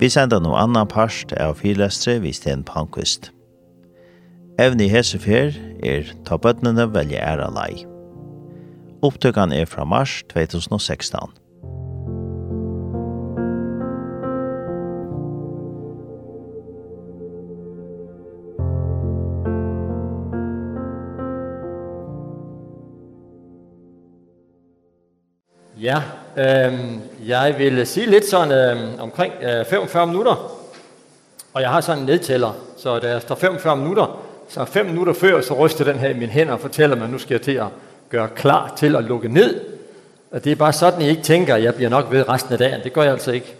Vi sender noe annan parst av fyrlestre vi Sten Pankvist. Evne i hesefer er ta bøttene velje æra lei. Opptøkene er fra mars 2016. Ja, ehm Jeg vil sige lidt sådan øh, omkring øh, 45 minutter, og jeg har sådan en nedtæller, så da jeg står 45 minutter, så 5 minutter før, så ryster den her i mine hænder og fortæller mig, at nu skal jeg til at gøre klar til at lukke ned. Og det er bare sådan, jeg ikke tænker, at jeg bliver nok ved resten af dagen. Det gør jeg altså ikke.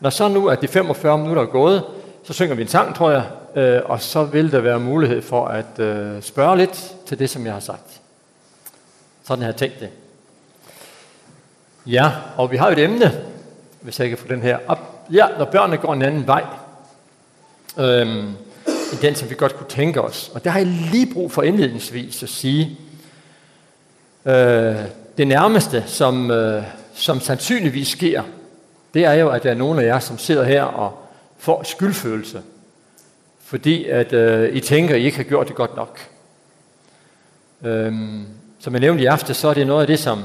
Når så nu er de 45 minutter er gået, så synger vi en sang, tror jeg, øh, og så vil der være mulighed for at øh, spørge lidt til det, som jeg har sagt. Sådan har jeg tænkt det. Ja, og vi har jo et emne, hvis jeg kan få den her op. Ja, når børnene går en anden vej, øhm, end den, som vi godt kunne tænke os. Og der har jeg lige brug for indledningsvis at sige, øh, det nærmeste, som, øh, som sandsynligvis sker, det er jo, at der er nogen af jer, som sidder her og får skyldfølelse, fordi at øh, I tænker, at I ikke har gjort det godt nok. Øhm, som jeg nævnte i aften, så er det noget af det, som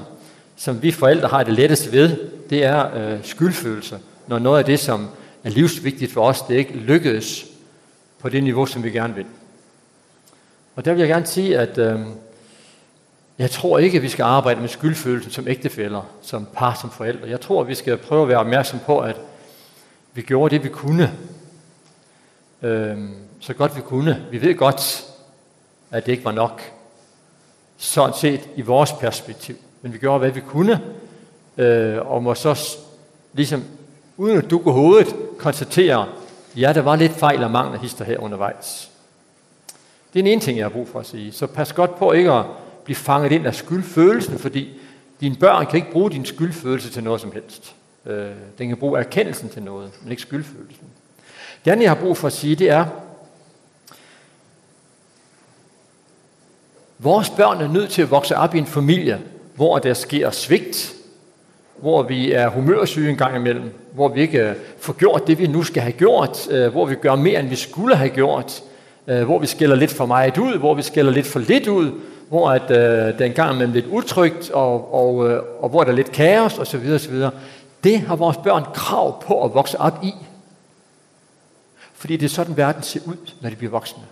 som vi forældre har det lettest ved, det er øh, skyldfølelse. Når noget af det, som er livsvigtigt for os, det ikke lykkedes på det niveau, som vi gerne vil. Og der vil jeg gerne sige, at øh, jeg tror ikke, at vi skal arbejde med skyldfølelsen som ægtefæller, som par, som forældre. Jeg tror, at vi skal prøve at være opmærksom på, at vi gjorde det, vi kunne. Øh, så godt vi kunne. Vi ved godt, at det ikke var nok. Sådan set i vores perspektiv men vi gjorde, hvad vi kunne, øh, og må så ligesom, uden at dukke hovedet, konstatere, ja, der var lidt fejl og mangler hister her undervejs. Det er en ene ting, jeg har brug for at sige. Så pas godt på ikke at blive fanget ind af skyldfølelsen, fordi dine børn kan ikke bruge din skyldfølelse til noget som helst. Øh, den kan bruge erkendelsen til noget, men ikke skyldfølelsen. Det andet, jeg har brug for at sige, det er, vores børn er nødt til at vokse op i en familie, hvor der sker svigt, hvor vi er humørsyge en gang imellem, hvor vi ikke får gjort det, vi nu skal have gjort, hvor vi gør mere, end vi skulle have gjort, hvor vi skiller lidt for meget ud, hvor vi skiller lidt for lidt ud, hvor at, øh, det en gang imellem lidt utrygt, og, og, øh, og hvor der er lidt kaos, osv. osv. Det har vores børn krav på at vokse op i. Fordi det er sådan, verden ser ud, når de bliver voksne.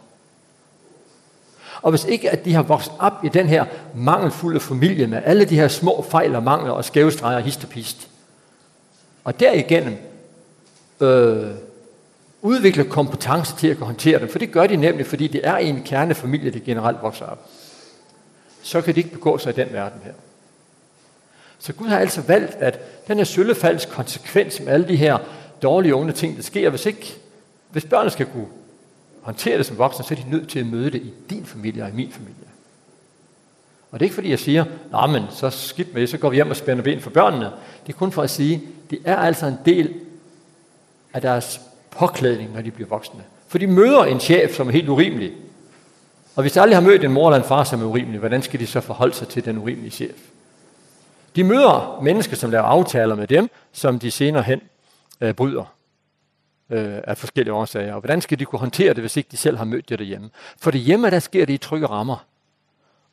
Og hvis ikke at de har vokset op i den her mangelfulde familie med alle de her små fejl og mangler og skæve streger og histopist. Og derigennem øh, udvikle kompetence til at kunne håndtere dem, for det gør de nemlig, fordi det er i en kernefamilie, det generelt vokser op. Så kan de ikke begå sig i den verden her. Så Gud har altså valgt, at den her søllefalds konsekvens med alle de her dårlige unge ting, der sker, hvis ikke, hvis børnene skal kunne håndtere det som voksen, så er de nødt til at møde det i din familie og i min familie. Og det er ikke fordi jeg siger, nej, men så skidt med det, så går vi hjem og spænder ben for børnene. Det er kun for at sige, det er altså en del af deres påklædning, når de bliver voksne. For de møder en chef, som er helt urimelig. Og hvis de aldrig har mødt en mor eller en far, som er urimelig, hvordan skal de så forholde sig til den urimelige chef? De møder mennesker, som laver aftaler med dem, som de senere hen øh, bryder øh, af forskellige årsager. Og hvordan skal de kunne håndtere det, hvis ikke de selv har mødt det derhjemme? For det hjemme, der sker det i trygge rammer.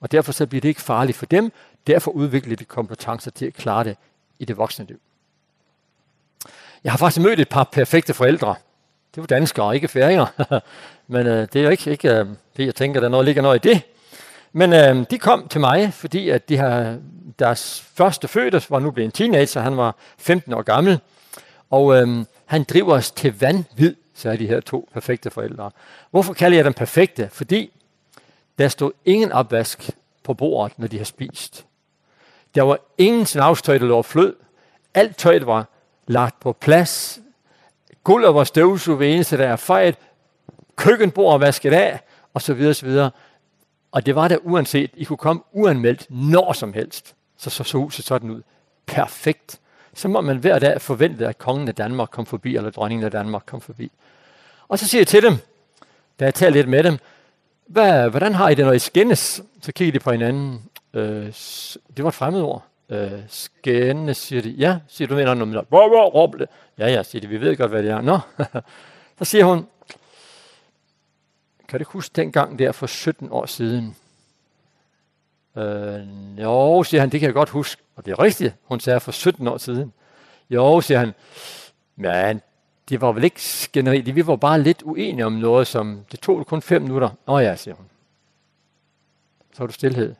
Og derfor så bliver det ikke farligt for dem. Derfor udvikler de kompetencer til at klare det i det voksne liv. Jeg har faktisk mødt et par perfekte forældre. Det var danskere, ikke færinger. Men øh, det er jo ikke, ikke øh, det, jeg tænker, der noget, ligger noget i det. Men øh, de kom til mig, fordi at de har, deres første fødte var nu blevet en teenager. Han var 15 år gammel. Og øhm, han driver os til vanvid, sagde de her to perfekte forældre. Hvorfor kalder jeg dem perfekte? Fordi der stod ingen opvask på bordet, når de har spist. Der var ingen snavstøj, der lå flød. Alt tøjet var lagt på plads. Gulvet var støvsug ved eneste, der er fejret. Køkkenbord vasket af, og så videre, så videre. Og det var der uanset. I kunne komme uanmeldt når som helst. Så så, så huset sådan ud. Perfekt så må man hver dag forvente, at kongen af Danmark kom forbi, eller dronningen af Danmark kom forbi. Og så siger jeg til dem, da jeg taler lidt med dem, Hvad, hvordan har I det, når I skændes? Så kigger de på hinanden. Øh, det var et fremmed ord. Øh, skændes, siger de. Ja, siger du, mener noget. Hvor, hvor, råble. Ja, ja, siger de, vi ved godt, hvad det er. Nå, så siger hun, kan du huske dengang der for 17 år siden, Øh, jo, siger han, det kan jeg godt huske. Og det er rigtigt, hun sagde for 17 år siden. Jo, siger han, men det var vel ikke skænderi, vi var bare lidt uenige om noget, som det tog kun 5 minutter. Nå ja, siger hun. Så var du stillhed.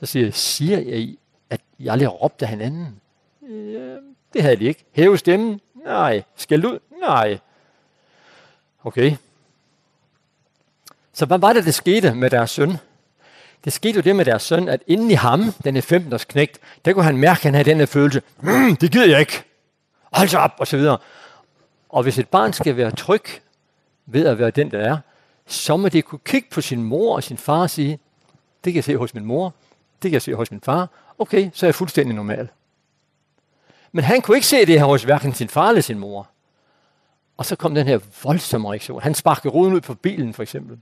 Så siger jeg, siger jeg, at jeg aldrig råbte hinanden? Ja, det havde de ikke. Hæve stemmen? Nej. Skæld ud? Nej. Okay. Så hvad var det, der skete med deres søn? det skete jo det med deres søn, at inden i ham, den er 15 års knægt, der kunne han mærke, at han havde den følelse, mm, det gider jeg ikke, hold så op, og så videre. Og hvis et barn skal være tryg ved at være den, der er, så må det kunne kigge på sin mor og sin far og sige, det kan jeg se hos min mor, det kan jeg se hos min far, okay, så er jeg fuldstændig normal. Men han kunne ikke se det her hos hverken sin far eller sin mor. Og så kom den her voldsomme reaktion. Han sparkede ruden ud på bilen, for eksempel.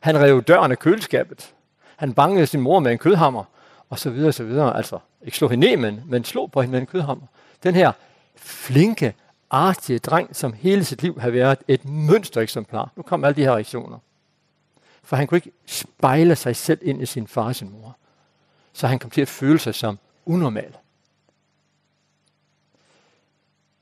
Han rev døren af køleskabet han bankede sin mor med en kødhammer, og så videre, så videre. Altså, ikke slå hende ned, men, men slå på hende med en kødhammer. Den her flinke, artige dreng, som hele sit liv har været et mønstereksemplar. Nu kom alle de her reaktioner. For han kunne ikke spejle sig selv ind i sin far og sin mor. Så han kom til at føle sig som unormal.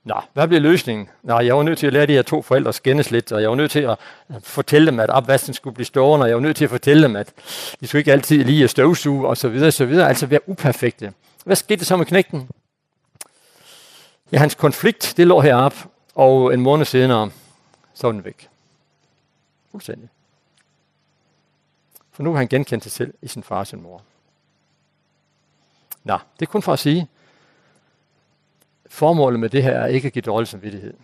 Nå, hvad blev løsningen? Nå, jeg var nødt til at lære de her to forældre at skændes lidt, og jeg var nødt til at fortælle dem, at opvasken skulle blive stående, og jeg var nødt til at fortælle dem, at de skulle ikke altid lige at støvsuge, og så videre, og så videre, altså være uperfekte. Hvad skete så med knægten? Ja, hans konflikt, det lå heroppe, og en måned senere, så var den væk. Fuldstændig. For nu har han genkendt sig selv i sin far og sin mor. Nå, det er kun for at sige, Formålet med det her er ikke at give dårlig samvittighed.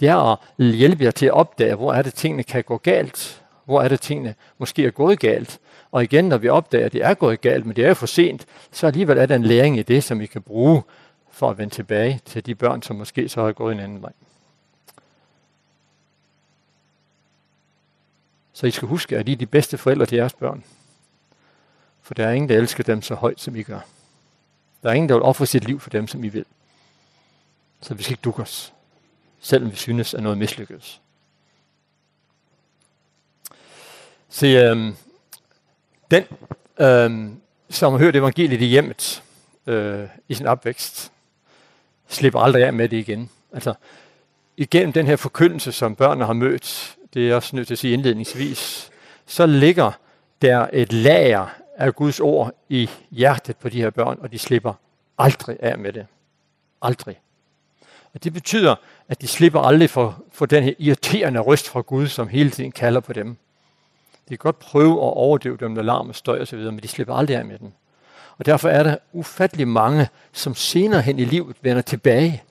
Det er at hjælpe jer til at opdage, hvor er det tingene kan gå galt, hvor er det tingene måske er gået galt. Og igen, når vi opdager, at det er gået galt, men det er jo for sent, så alligevel er der en læring i det, som vi kan bruge for at vende tilbage til de børn, som måske så har gået en anden vej. Så I skal huske, at I er de bedste forældre til jeres børn. For der er ingen, der elsker dem så højt, som I gør. Der er ingen, der vil ofre sit liv for dem, som vi vil. Så vi skal ikke dukke os, selvom vi synes, at noget mislykkes. Se, øhm, den, øhm, som har hørt evangeliet i hjemmet øh, i sin opvækst, slipper aldrig af med det igen. Altså, igennem den her forkyndelse, som børnene har mødt, det er også nødt til at sige indledningsvis, så ligger der et lager af Guds ord i hjertet på de her børn, og de slipper aldrig af med det. Aldrig. Og det betyder, at de slipper aldrig for, for den her irriterende røst fra Gud, som hele tiden kalder på dem. De kan godt prøve at overdøve dem med larm og støj osv., men de slipper aldrig af med den. Og derfor er der ufattelig mange, som senere hen i livet vender tilbage.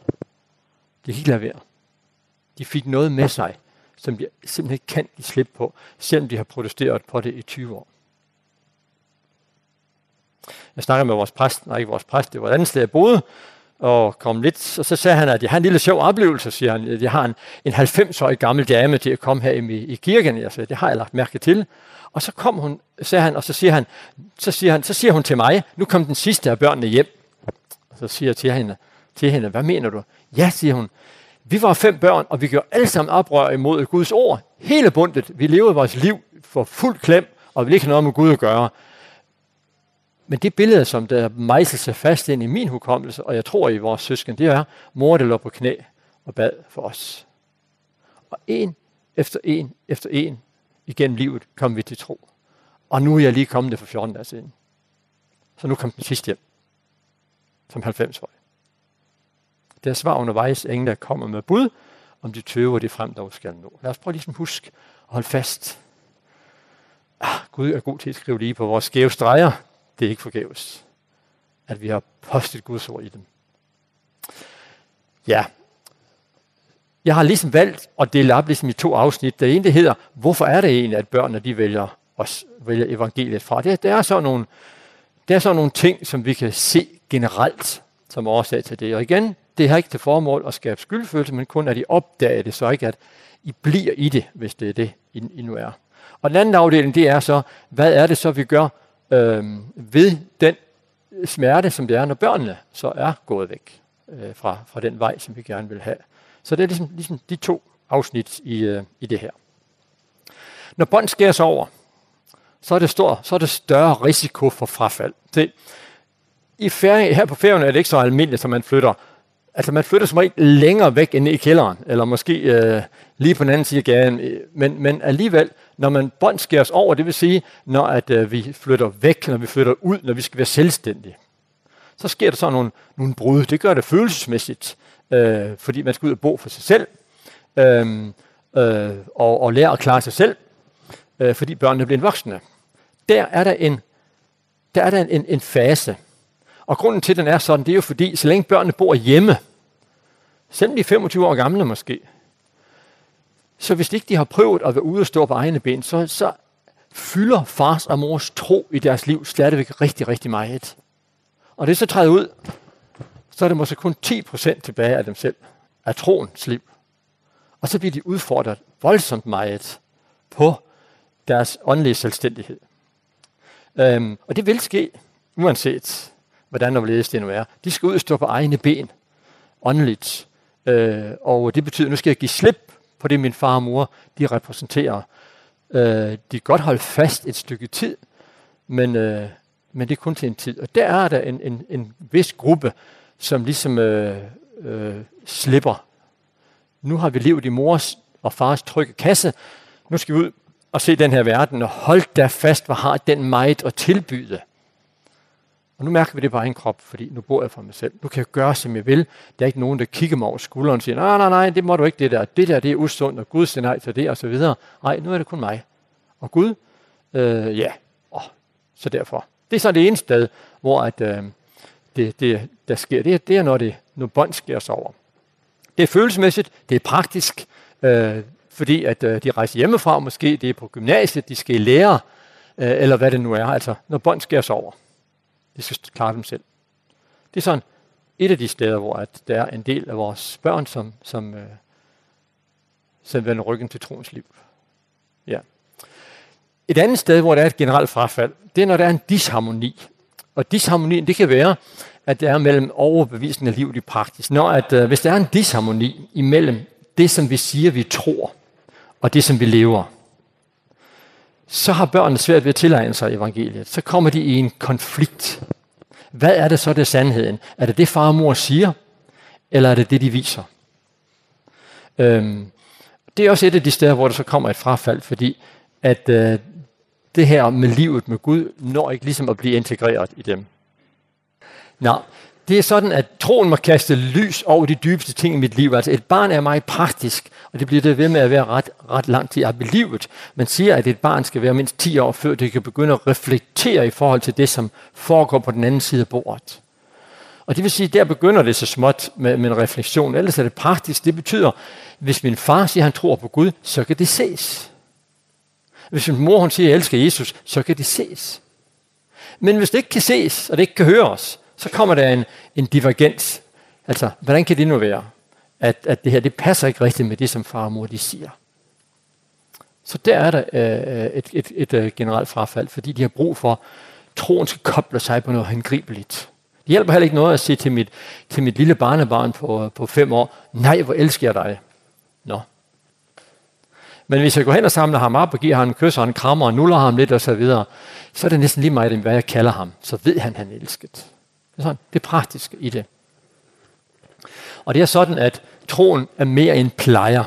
De kan ikke lade være. De fik noget med sig, som de simpelthen kan de slippe på, selvom de har protesteret på det i 20 år. Jeg snakkede med vores præst, nej ikke vores præst, det var et andet sted, jeg boede, og kom lidt, og så sagde han, at jeg har en lille sjov oplevelse, siger han, at jeg har en, en 90-årig gammel dame til at komme her i, i kirken, jeg sagde, det har jeg lagt mærke til. Og så kom hun, sagde han, og så siger han, så siger han, så siger hun til mig, nu kom den sidste af børnene hjem. Og så siger jeg til hende, til hende, hvad mener du? Ja, siger hun, vi var fem børn, og vi gjorde alle sammen oprør imod Guds ord. Hele bundet, vi levede vores liv for fuld klem, og vi ville ikke have noget med Gud at gøre. Men det billede, som der mejser sig fast ind i min hukommelse, og jeg tror i vores søsken, det er mor, der lå på knæ og bad for os. Og en efter en efter en igennem livet kom vi til tro. Og nu er jeg lige kommet det for 14 dage siden. Så nu kom den sidste hjem. Som 90 år. er var undervejs ingen, der kommer med bud, om de tøver det frem, der skal nå. Lad os prøve ligesom husk og holde fast. Ah, Gud er god til at skrive lige på vores skæve streger, det er ikke forgæves, at vi har postet Guds ord i dem. Ja, jeg har ligesom valgt at dele op ligesom i to afsnit. Det ene det hedder, hvorfor er det egentlig, at børnene de vælger, os, vælger evangeliet fra? Det, det, er så nogle, det er så nogle ting, som vi kan se generelt som årsag til det. Og igen, det har ikke til formål at skabe skyldfølelse, men kun at I opdager det, så ikke at I bliver i det, hvis det er det, I, I nu er. Og den anden afdeling, det er så, hvad er det så, vi gør øh, ved den smerte, som det er, når børnene så er gået væk øh, fra, fra den vej, som vi gerne vil have. Så det er ligesom, ligesom de to afsnit i, øh, i det her. Når bånd skæres over, så er det, stor, så er det større risiko for frafald. Det, i ferie, her på ferien er det ikke så almindeligt, som man flytter. Altså man flytter som regel længere væk end i kælderen, eller måske øh, lige på den anden side af gaden. Men, men alligevel, når man båndskæres over, det vil sige, når at, øh, vi flytter væk, når vi flytter ud, når vi skal være selvstændige, så sker der så nogle, nogle brud. Det gør det følelsesmæssigt, øh, fordi man skal ud og bo for sig selv, øh, øh, og, og lære at klare sig selv, øh, fordi børnene bliver voksne. Der er der en, der er der en, en, en fase. Og grunden til, den er sådan, det er jo fordi, så længe børnene bor hjemme, selvom de er 25 år gamle måske, Så hvis ikke de har prøvet at være ude og stå på egne ben, så, så fylder fars og mors tro i deres liv stadigvæk rigtig, rigtig meget. Og det så træder ud, så er det måske kun 10% tilbage af dem selv, af troens liv. Og så bliver de udfordret voldsomt meget på deres åndelige selvstændighed. Øhm, og det vil ske, uanset hvordan og det nu er. De skal ud og stå på egne ben, åndeligt. Øh, og det betyder, at nu skal jeg give slip fordi min far og mor, de repræsenterer. Øh, de kan godt holde fast et stykke tid, men, øh, men det er kun til en tid. Og der er der en, en, en vis gruppe, som ligesom øh, øh, slipper. Nu har vi levet i mors og fars trygge kasse. Nu skal vi ud og se den her verden, og hold da fast, hvad har den meget at tilbyde. Og nu mærker vi det på egen krop, fordi nu bor jeg for mig selv. Nu kan jeg gøre, som jeg vil. Der er ikke nogen, der kigger mig over skulderen og siger, nej, nej, nej, det må du ikke det der. Det der, det er usundt, og Gud siger nej til det, og så videre. Nej, nu er det kun mig. Og Gud, øh, ja, oh, så derfor. Det er så det ene sted, hvor at, øh, det, det, der sker. Det, er, det er, når, det, når bånd sker sig over. Det er følelsesmæssigt, det er praktisk, øh, fordi at øh, de rejser hjemmefra, måske det er på gymnasiet, de skal lære, øh, eller hvad det nu er, altså når bånd sker sig over de skal klare dem selv. Det er sådan et af de steder, hvor at der er en del af vores børn, som, som, øh, som vender ryggen til troens liv. Ja. Et andet sted, hvor der er et generelt frafald, det er, når der er en disharmoni. Og disharmonien, det kan være, at det er mellem overbevisende liv i praksis. Når at, øh, hvis der er en disharmoni imellem det, som vi siger, vi tror, og det, som vi lever, så har børnene svært ved at tilegne sig evangeliet. Så kommer de i en konflikt. Hvad er det så, det er sandheden? Er det det, far og mor siger? Eller er det det, de viser? Øhm, det er også et af de steder, hvor der så kommer et frafald, fordi at øh, det her med livet med Gud når ikke ligesom at blive integreret i dem. Nå, det er sådan, at troen må kaste lys over de dybeste ting i mit liv. Altså et barn er meget praktisk, og det bliver det ved med at være ret, ret lang tid op i livet. Man siger, at et barn skal være mindst 10 år, før det kan begynde at reflektere i forhold til det, som foregår på den anden side af bordet. Og det vil sige, der begynder det så småt med, med en refleksion. Ellers er det praktisk. Det betyder, hvis min far siger, at han tror på Gud, så kan det ses. Hvis min mor hun siger, at jeg elsker Jesus, så kan det ses. Men hvis det ikke kan ses, og det ikke kan høres, så kommer der en, en divergens. Altså, hvordan kan det nu være, at, at det her, det passer ikke rigtigt med det, som far og mor de siger. Så der er der øh, et, et, et, et generelt frafald, fordi de har brug for, at troen skal koble sig på noget håndgribeligt. Det hjælper heller ikke noget at sige til mit, til mit lille barnebarn på, på fem år, nej, hvor elsker jeg dig. Nå. Men hvis jeg går hen og samler ham op og giver ham en kys og en krammer og nuller ham lidt og så videre, så er det næsten lige meget, hvad jeg kalder ham. Så ved han, han er elsket. Det er sådan, det praktiske i det. Og det er sådan, at troen er mere en plejer.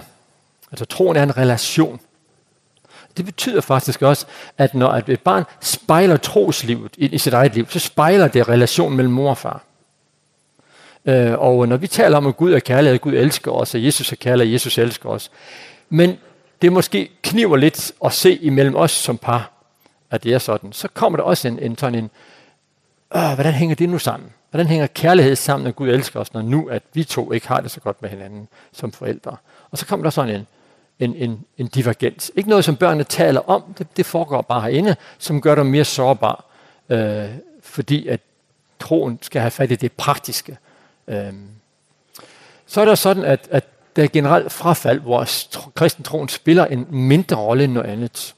Altså troen er en relation. Det betyder faktisk også, at når et barn spejler troslivet i, sit eget liv, så spejler det relationen mellem mor og far. Øh, og når vi taler om, at Gud er kærlighed, at Gud elsker os, og Jesus er kærlighed, at Jesus elsker os. Men det måske kniver lidt at se imellem os som par, at det er sådan. Så kommer der også en, en, sådan en, øh, hvordan hænger det nu sammen? Hvordan hænger kærlighed sammen, når Gud elsker os, når nu at vi to ikke har det så godt med hinanden som forældre? Og så kommer der sådan en, en, en, en divergens. Ikke noget, som børnene taler om, det, det foregår bare herinde, som gør dem mere sårbare, øh, fordi at troen skal have fat i det praktiske. Øh. Så er det sådan, at, at der er generelt frafald, hvor kristen troen spiller en mindre rolle end noget andet.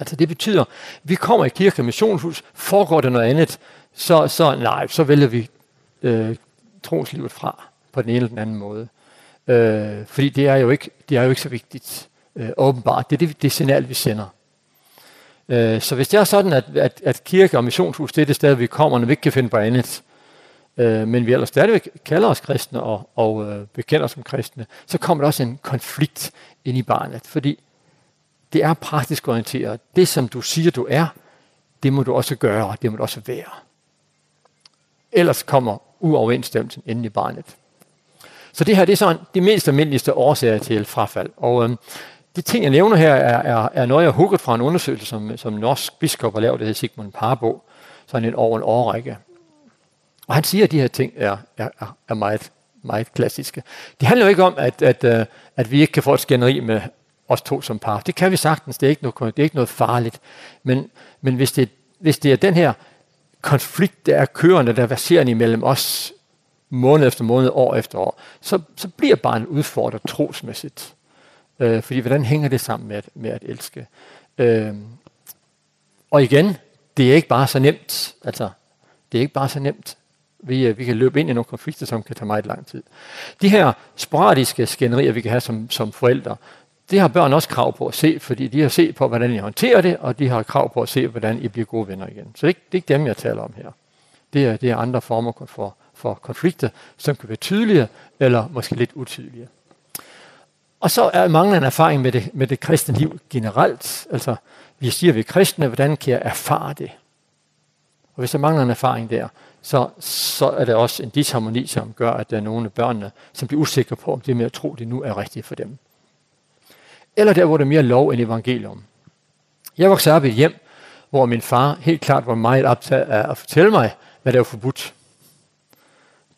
Altså det betyder, vi kommer i kirke og missionshus, foregår det noget andet, så, så nej, så vælger vi øh, troslivet fra på den ene eller den anden måde. Øh, fordi det er jo ikke, det er jo ikke så vigtigt øh, åbenbart. Det er det, det signal, vi sender. Øh, så hvis det er sådan, at, at, at kirke og missionshus, det er det sted, vi kommer, når vi ikke kan finde på andet, øh, men vi ellers stadigvæk kalder os kristne og, og øh, bekender os som kristne, så kommer der også en konflikt ind i barnet, fordi Det er praktisk orienteret. Det, som du siger, du er, det må du også gøre, og det må du også være. Ellers kommer uoverensstemmelsen ind i barnet. Så det her det er sådan de mest almindeligste årsager til frafald. Og øhm, de ting, jeg nævner her, er, er, er noget, jeg har hugget fra en undersøgelse, som, som norsk biskop har lavet, det hedder Sigmund Parbo, sådan en over en årrække. Og han siger, at de her ting er, er, er meget, meget klassiske. Det handler jo ikke om, at, at, at vi ikke kan få et skænderi med os to som par. Det kan vi sagtens, det er ikke noget, det er ikke noget farligt. Men, men hvis, det, hvis det er den her konflikt, der er kørende, der verserer imellem os måned efter måned, år efter år, så, så bliver barnet udfordret trosmæssigt. Øh, fordi hvordan hænger det sammen med at, med at elske? Øh, og igen, det er ikke bare så nemt. Altså, det er ikke bare så nemt. Vi, vi kan løbe ind i nogle konflikter, som kan tage meget lang tid. De her sporadiske skænderier, vi kan have som, som forældre, det har børn også krav på at se, fordi de har set på, hvordan I håndterer det, og de har krav på at se, hvordan I bliver gode venner igen. Så det er ikke, det er ikke dem, jeg taler om her. Det er, det er andre former for, for konflikter, som kan være tydelige, eller måske lidt utydelige. Og så er mangler en erfaring med det, med det kristne liv generelt. Altså, vi siger, vi er kristne, hvordan kan jeg erfare det? Og hvis der mangler en erfaring der, så, så er det også en disharmoni, som gør, at der er nogle af børnene, som bliver usikre på, om det med at tro, det nu er rigtigt for dem eller der, hvor det er mere lov end evangelium. Jeg voksede op i et hjem, hvor min far helt klart var meget optaget af at fortælle mig, hvad der var forbudt.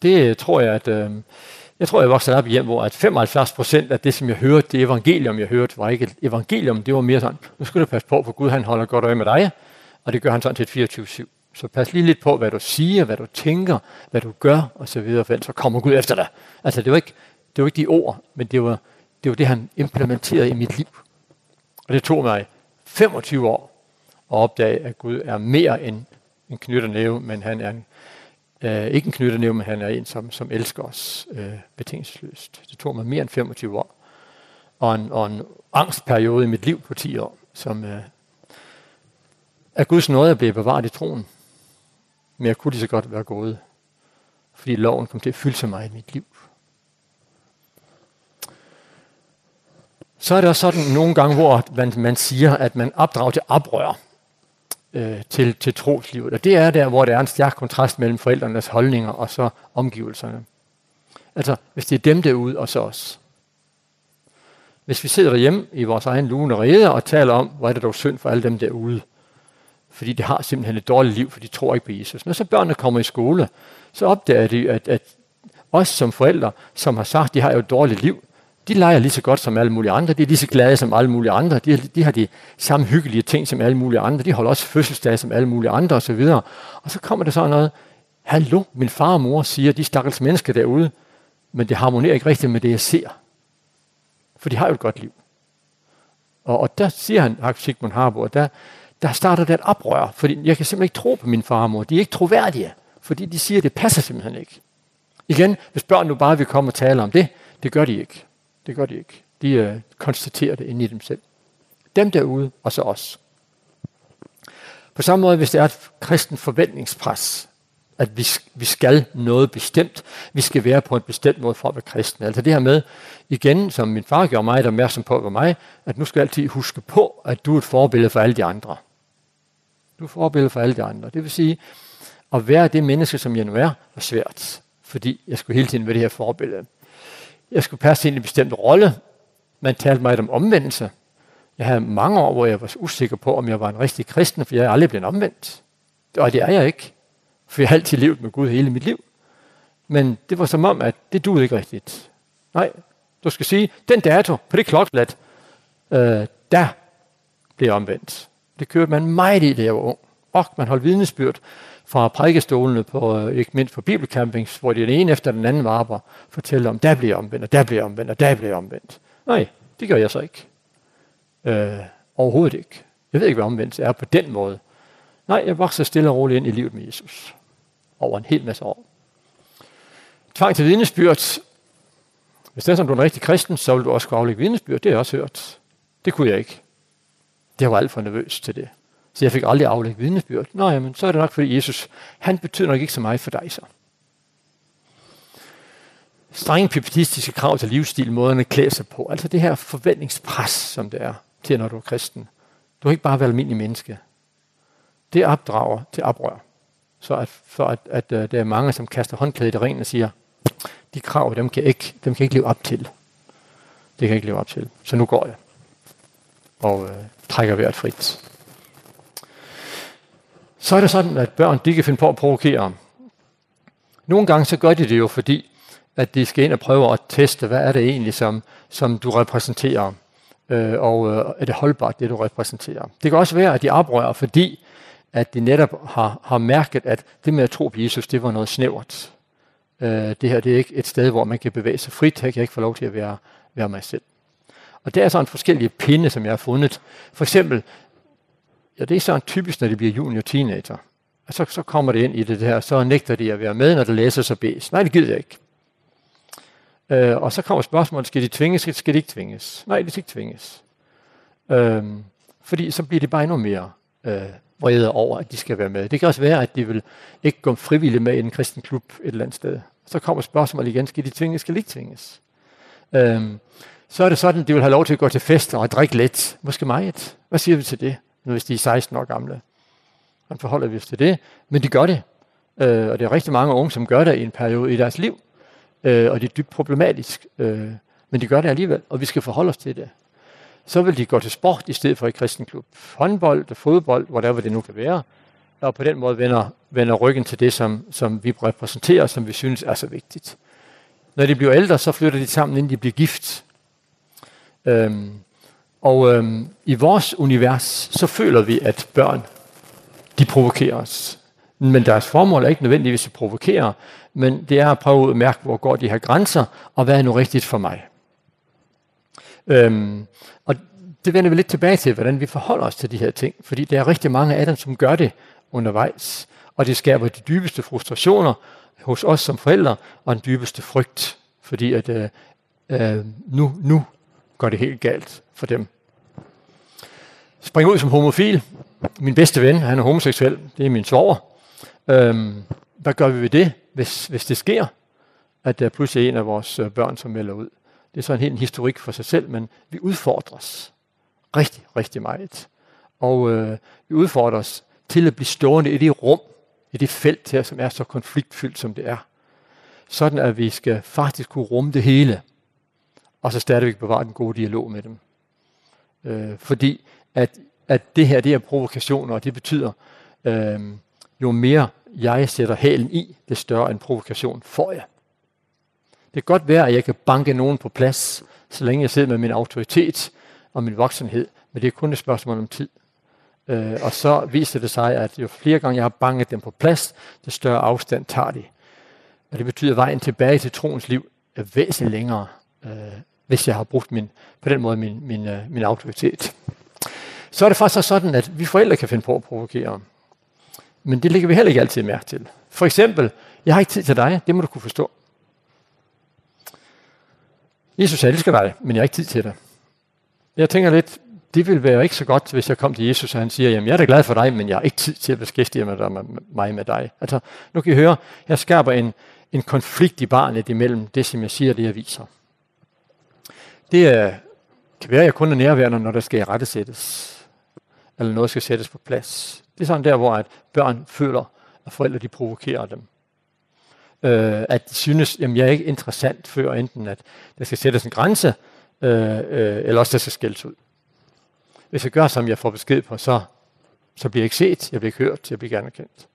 Det tror jeg, at... Øh, jeg tror, jeg voksede op i hjem, hvor at 75 procent af det, som jeg hørte, det evangelium, jeg hørte, var ikke et evangelium. Det var mere sådan, nu skal du passe på, for Gud han holder godt øje med dig, og det gør han sådan til 24-7. Så pas lige lidt på, hvad du siger, hvad du tænker, hvad du gør, og så videre, for ellers så kommer Gud efter dig. Altså, det var ikke, det var ikke de ord, men det var Det var det, han implementerede i mit liv. Og det tog mig 25 år at opdage, at Gud er mere end en knytternæve, men han er en, øh, ikke en knytternæve, men han er en, som, som elsker os øh, betingelsesløst. Det tog mig mere end 25 år. Og en, og en angstperiode i mit liv på 10 år, som øh, at Guds nåde blev bevaret i troen. Men jeg kunne lige så godt være gået, fordi loven kom til at fylde sig mig i mit liv. så er der sådan nogle gange, hvor man, man siger, at man opdrager til oprør øh, til, til troslivet. Og det er der, hvor der er en stærk kontrast mellem forældrenes holdninger og så omgivelserne. Altså, hvis det er dem derude og så os. Hvis vi sidder hjemme i vores egen lune rede og taler om, hvor er det dog synd for alle dem derude, fordi de har simpelthen et dårligt liv, for de tror ikke på Jesus. Når så børnene kommer i skole, så opdager de, at, at os som forældre, som har sagt, de har jo et dårligt liv, de leger lige så godt som alle mulige andre, de er lige så glade som alle mulige andre, de, de har de samme hyggelige ting som alle mulige andre, de holder også fødselsdag som alle mulige andre osv. Og, og så kommer der sådan noget, hallo, min far og mor siger, de stakkels mennesker derude, men det harmonerer ikke rigtigt med det, jeg ser. For de har jo et godt liv. Og, og der siger han, Sigmund Harbour, der, der starter det et oprør, fordi jeg kan simpelthen ikke tro på min far og mor. De er ikke troværdige, fordi de siger, det passer simpelthen ikke. Igen, hvis børn nu bare vil komme og tale om det, det gør de ikke. Det gør de ikke. De øh, konstaterer det inde i dem selv. Dem derude, og så os. På samme måde, hvis det er et kristen forventningspres, at vi, vi skal noget bestemt, vi skal være på en bestemt måde for at være kristne. Altså det her med, igen, som min far gjorde mig, der opmærksom på for mig, at nu skal jeg altid huske på, at du er et forbillede for alle de andre. Du er et forbillede for alle de andre. Det vil sige, at være det menneske, som jeg nu er, var svært. Fordi jeg skulle hele tiden være det her forbillede jeg skulle passe ind i en bestemt rolle. Man talte meget om omvendelse. Jeg havde mange år, hvor jeg var usikker på, om jeg var en rigtig kristen, for jeg er aldrig blevet omvendt. Og det er jeg ikke, for jeg har altid levet med Gud hele mit liv. Men det var som om, at det duede ikke rigtigt. Nej, du skal sige, den dato på det klokkeblad, øh, der blev omvendt. Det kørte man meget i, da jeg var ung. Og man holdt vidnesbyrd fra prædikestolene på, ikke mindst på bibelcampings, hvor de den ene efter den anden var varper fortæller om, der bliver omvendt, og der bliver omvendt, og der bliver omvendt. Nej, det gør jeg så ikke. Øh, overhovedet ikke. Jeg ved ikke, hvad omvendt er på den måde. Nej, jeg vokser stille og roligt ind i livet med Jesus. Over en hel masse år. Tvang til vidnesbyrd. Hvis det er som du er en rigtig kristen, så vil du også kunne aflægge vidnesbyrd. Det har jeg også hørt. Det kunne jeg ikke. Det var alt for nervøs til det. Så jeg fik aldrig aflægget vidnesbyrd. Nå men så er det nok, fordi Jesus, han betyder nok ikke så meget for dig så. Strenge pipetistiske krav til livsstil, måderne at klæde sig på. Altså det her forventningspres, som det er til, når du er kristen. Du har ikke bare været almindelig menneske. Det opdrager til oprør. Så at, for at, at, at det er mange, som kaster håndklædet i ringen og siger, de krav, dem kan, ikke, dem kan ikke leve op til. Det kan jeg ikke leve op til. Så nu går jeg. Og øh, trækker vejret frit så er det sådan, at børn de kan finde på at provokere. Nogle gange så gør de det jo, fordi at de skal ind og prøve at teste, hvad er det egentlig, som, som du repræsenterer, øh, og øh, er det holdbart, det du repræsenterer. Det kan også være, at de oprører, fordi at de netop har, har mærket, at det med at tro på Jesus, det var noget snævert. Øh, det her det er ikke et sted, hvor man kan bevæge sig frit. Her kan jeg ikke få lov til at være, være mig selv. Og det er sådan forskellige pinde, som jeg har fundet. For eksempel Ja, det er sådan typisk, når de bliver junior teenager. Og så, så kommer det ind i det her, så nægter de at være med, når det læser sig bes. Nej, det gider jeg ikke. Øh, og så kommer spørgsmålet, skal de tvinges, skal, skal de ikke tvinges? Nej, de skal ikke tvinges. Øh, fordi så bliver de bare endnu mere øh, vrede over, at de skal være med. Det kan også være, at de vil ikke gå frivilligt med i en kristen klub et eller andet sted. Så kommer spørgsmålet igen, skal de tvinges, skal de ikke tvinges? Øh, så er det sådan, at de vil have lov til at gå til fester og drikke lidt. Måske meget. Hvad siger vi til det? hvis de er 16 år gamle. Hvordan forholder vi os til det? Men de gør det. Øh, og det er rigtig mange unge, som gør det i en periode i deres liv. Øh, og det er dybt problematisk. Øh, men de gør det alligevel, og vi skal forholde os til det. Så vil de gå til sport i stedet for i kristen klub. Håndbold, fodbold, whatever det nu kan være. Og på den måde vender, vender ryggen til det, som, som vi repræsenterer, som vi synes er så vigtigt. Når de bliver ældre, så flytter de sammen, inden de bliver gift. Øhm, Og øhm, i vores univers, så føler vi, at børn, de provokerer os. Men deres formål er ikke nødvendigvis at provokere, men det er at prøve at mærke, hvor går de her grænser, og hvad er nu rigtigt for mig. Øhm, og det vender vi lidt tilbage til, hvordan vi forholder os til de her ting, fordi der er rigtig mange af dem, som gør det undervejs, og det skaber de dybeste frustrationer hos os som forældre, og den dybeste frygt, fordi at øh, øh, nu, nu går det helt galt for dem springer ud som homofil. Min bedste ven, han er homoseksuel. Det er min svoger. Øhm, hvad gør vi ved det, hvis, hvis det sker, at der pludselig er en af vores børn, som melder ud? Det er så en helt historik for sig selv, men vi udfordres rigtig, rigtig meget. Og øh, vi udfordres til at blive stående i det rum, i det felt her, som er så konfliktfyldt, som det er. Sådan, at vi skal faktisk kunne rumme det hele, og så stadigvæk bevare den gode dialog med dem. Øh, fordi at, at det her, det er provokationer, og det betyder, øh, jo mere jeg sætter hælen i, det større en provokation får jeg. Det kan godt være, at jeg kan banke nogen på plads, så længe jeg sidder med min autoritet og min voksenhed, men det er kun et spørgsmål om tid. Øh, og så viser det sig, at jo flere gange jeg har banket dem på plads, det større afstand tager de. Og det betyder, at vejen tilbage til troens liv er væsentligt længere, øh, hvis jeg har brugt min, på den måde min, min, min autoritet så er det faktisk sådan, at vi forældre kan finde på at provokere. Men det ligger vi heller ikke altid mærke til. For eksempel, jeg har ikke tid til dig, det må du kunne forstå. Jesus elsker dig, men jeg har ikke tid til dig. Jeg tænker lidt, det ville være ikke så godt, hvis jeg kom til Jesus, og han siger, jamen jeg er da glad for dig, men jeg har ikke tid til at beskæftige mig med, mig med dig. Altså, nu kan I høre, jeg skaber en, en konflikt i barnet imellem det, som jeg siger og det, jeg viser. Det er, kan være, at jeg kun er nærværende, når der skal rettesættes eller noget skal sættes på plads. Det er sådan der, hvor at børn føler, at forældre de provokerer dem. Øh, at de synes, at jeg er ikke interessant, før enten at der skal sættes en grænse, øh, øh, eller også der skal skældes ud. Hvis jeg gør, som jeg får besked på, så, så bliver jeg ikke set, jeg bliver ikke hørt, jeg bliver ikke anerkendt.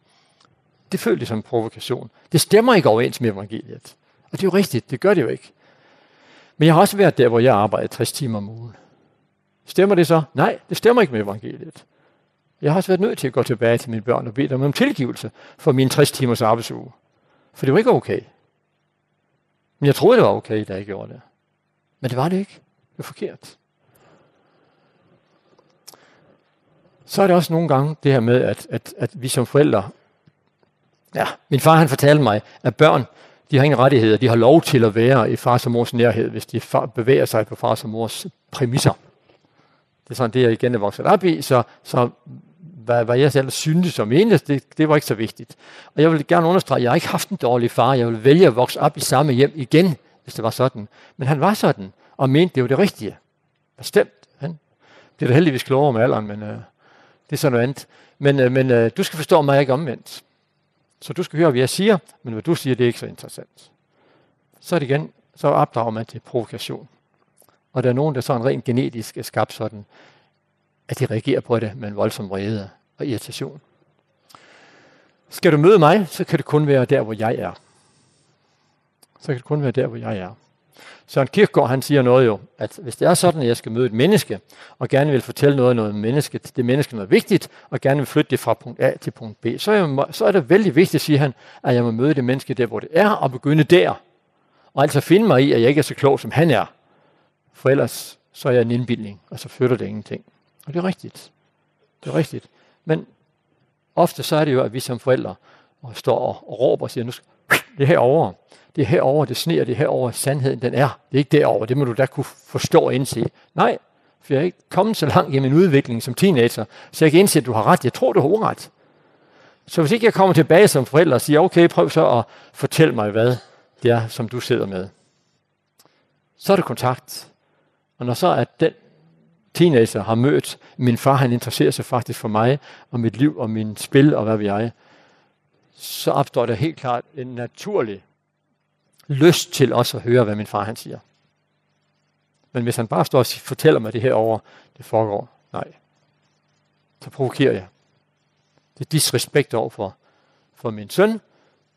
Det føles som en provokation. Det stemmer ikke overens med evangeliet. Og det er jo rigtigt, det gør det jo ikke. Men jeg har også været der, hvor jeg arbejder 60 timer om ugen. Stemmer det så? Nej, det stemmer ikke med evangeliet. Jeg har også været nødt til at gå tilbage til mine børn og bede dem om tilgivelse for min 60 timers arbejdsuge. For det var ikke okay. Men jeg troede, det var okay, da jeg gjorde det. Men det var det ikke. Det var forkert. Så er det også nogle gange det her med, at, at, at vi som forældre... Ja, min far han fortalte mig, at børn, de har ingen rettigheder. De har lov til at være i fars og mors nærhed, hvis de bevæger sig på fars og mors præmisser det er sådan det, jeg igen er vokset op i, så, så hvad, hvad jeg selv syntes som eneste, det, det var ikke så vigtigt. Og jeg vil gerne understrege, at jeg har ikke haft en dårlig far, jeg vil vælge at vokse op i samme hjem igen, hvis det var sådan. Men han var sådan, og mente det var det rigtige. Bestemt. Han blev da heldigvis klogere med alderen, men øh, det er sådan noget andet. Men, øh, men øh, du skal forstå mig ikke omvendt. Så du skal høre, hvad jeg siger, men hvad du siger, det er ikke så interessant. Så er det igen, så opdrager man til provokation. Og der er nogen, der sådan rent genetisk er skabt sådan, at de reagerer på det med en voldsom vrede og irritation. Skal du møde mig, så kan det kun være der, hvor jeg er. Så kan det kun være der, hvor jeg er. Søren Kierkegaard, han siger noget jo, at hvis det er sådan, at jeg skal møde et menneske, og gerne vil fortælle noget om noget menneske, det menneske noget vigtigt, og gerne vil flytte det fra punkt A til punkt B, så er, jeg, så er det vældig vigtigt, siger han, at jeg må møde det menneske der, hvor det er, og begynde der. Og altså finde mig i, at jeg ikke er så klog, som han er. For ellers så er jeg en indbildning, og så flytter det ingenting. Og det er rigtigt. Det er rigtigt. Men ofte så er det jo, at vi som forældre står og, råber og siger, nu skal, det er herovre, det er herovre, det sneer, det er herovre, sandheden den er, det er ikke derovre, det må du da kunne forstå og indse. Nej, for jeg er ikke kommet så langt i min udvikling som teenager, så jeg kan indse, at du har ret, jeg tror, du har uret. Så hvis ikke jeg kommer tilbage som forælder og siger, okay, prøv så at fortælle mig, hvad det er, som du sidder med. Så er det kontakt. Og når så er den teenager har mødt, min far han interesserer sig faktisk for mig, og mit liv, og min spil, og hvad vi er, så opstår der helt klart en naturlig lyst til også at høre, hvad min far han siger. Men hvis han bare står og fortæller mig det her over, det foregår, nej, så provokerer jeg. Det er disrespekt over for, for min søn,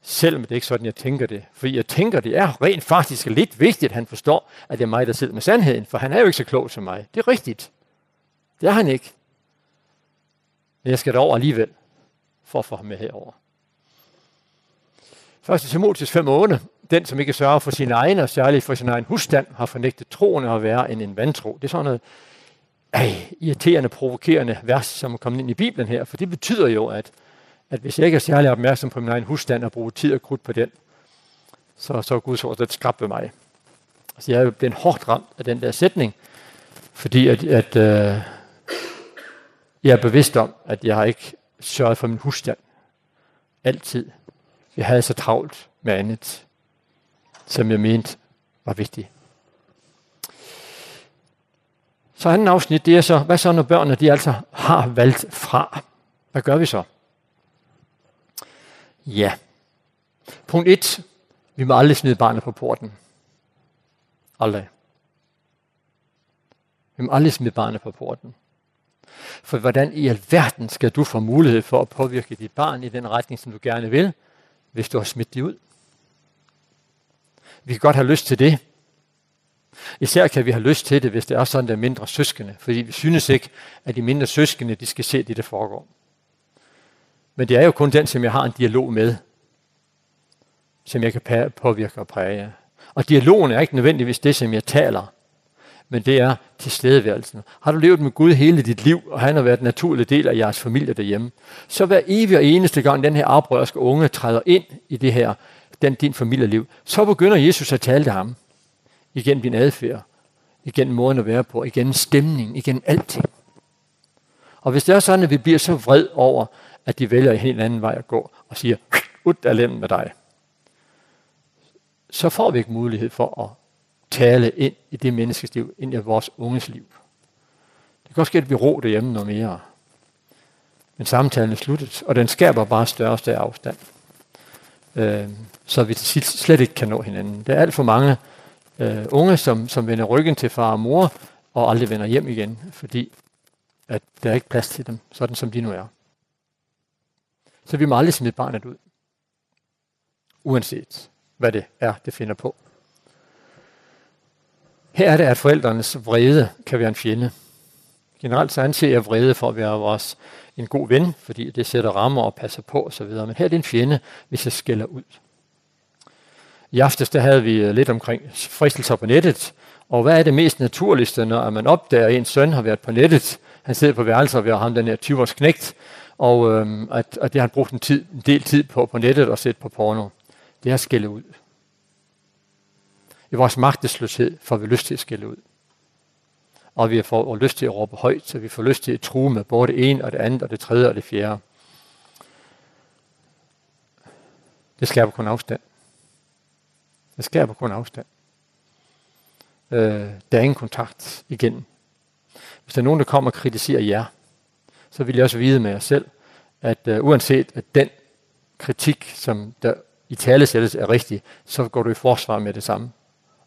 selvom det er ikke sådan, jeg tænker det. Fordi jeg tænker, det er rent faktisk lidt vigtigt, at han forstår, at det er mig, der sidder med sandheden, for han er jo ikke så klog som mig. Det er rigtigt. Det er han ikke. Men jeg skal derover alligevel, for at få ham med herover. 1. Timotius 5 8. Den, som ikke sørger for sin egen, og særligt for sin egen husstand, har fornægtet troen at være end en vantro. Det er sådan noget ej, irriterende, provokerende vers, som er kommet ind i Bibelen her, for det betyder jo, at at hvis jeg ikke er særlig opmærksom på min egen husstand og bruger tid og krudt på den, så, så er Guds ord lidt skrab ved mig. Så jeg er blevet hårdt ramt af den der sætning, fordi at, at øh, jeg er bevidst om, at jeg har ikke sørget for min husstand. Altid. Jeg havde så travlt med andet, som jeg mente var vigtigt. Så anden afsnit, det er så, hvad så når børnene de altså har valgt fra? Hvad gør vi så? Ja. Punkt 1. Vi må aldrig smide barnet på porten. Aldrig. Vi må aldrig smide barnet på porten. For hvordan i alverden skal du få mulighed for at påvirke dit barn i den retning, som du gerne vil, hvis du har smidt det ud? Vi kan godt have lyst til det. Især kan vi have lyst til det, hvis det er sådan, der er mindre søskende. Fordi vi synes ikke, at de mindre søskende de skal se det, der foregår. Men det er jo kun den, som jeg har en dialog med, som jeg kan påvirke og præge. Og dialogen er ikke nødvendigvis det, som jeg taler, men det er tilstedeværelsen. Har du levet med Gud hele dit liv, og han har været en naturlig del af jeres familie derhjemme, så hver evig og eneste gang den her oprørske unge træder ind i det her, den, din familieliv, så begynder Jesus at tale til ham. Igen din adfærd, igen måden at være på, igen stemning, igen alting. Og hvis det er sådan, at vi bliver så vred over, at de vælger en helt anden vej at gå og siger, ud af lemmen med dig. Så får vi ikke mulighed for at tale ind i det menneskes liv, ind i vores unges liv. Det kan også ske, at vi ro derhjemme noget mere. Men samtalen er sluttet, og den skaber bare større og større afstand. Øh, så vi til slet ikke kan nå hinanden. Der er alt for mange øh, unge, som, som vender ryggen til far og mor, og aldrig vender hjem igen, fordi at der er ikke plads til dem, sådan som de nu er. Så vi må aldrig smide barnet ud. Uanset hvad det er, det finder på. Her er det, at forældrenes vrede kan være en fjende. Generelt så anser jeg vrede for at være vores en god ven, fordi det sætter rammer og passer på osv. Men her er det en fjende, hvis jeg skælder ud. I aftes der havde vi lidt omkring fristelser på nettet, og hvad er det mest naturligste, når man opdager, at ens søn har været på nettet, han sidder på værelser har ham, den her 20-års knægt, og øhm, at, at det har han brugt en, tid, en del tid på på nettet og set på porno. Det har skældet ud. I vores magtesløshed får vi lyst til at skælde ud. Og vi får og lyst til at råbe højt, så vi får lyst til at true med både det ene og det andet og det tredje og det fjerde. Det skaber kun afstand. Det skaber kun afstand. Øh, der er ingen kontakt igen. Hvis der er nogen, der kommer og kritiserer jer, så ville jeg også vide med jer selv, at uh, uanset at den kritik, som der i tale sættes, er rigtig, så går du i forsvar med det samme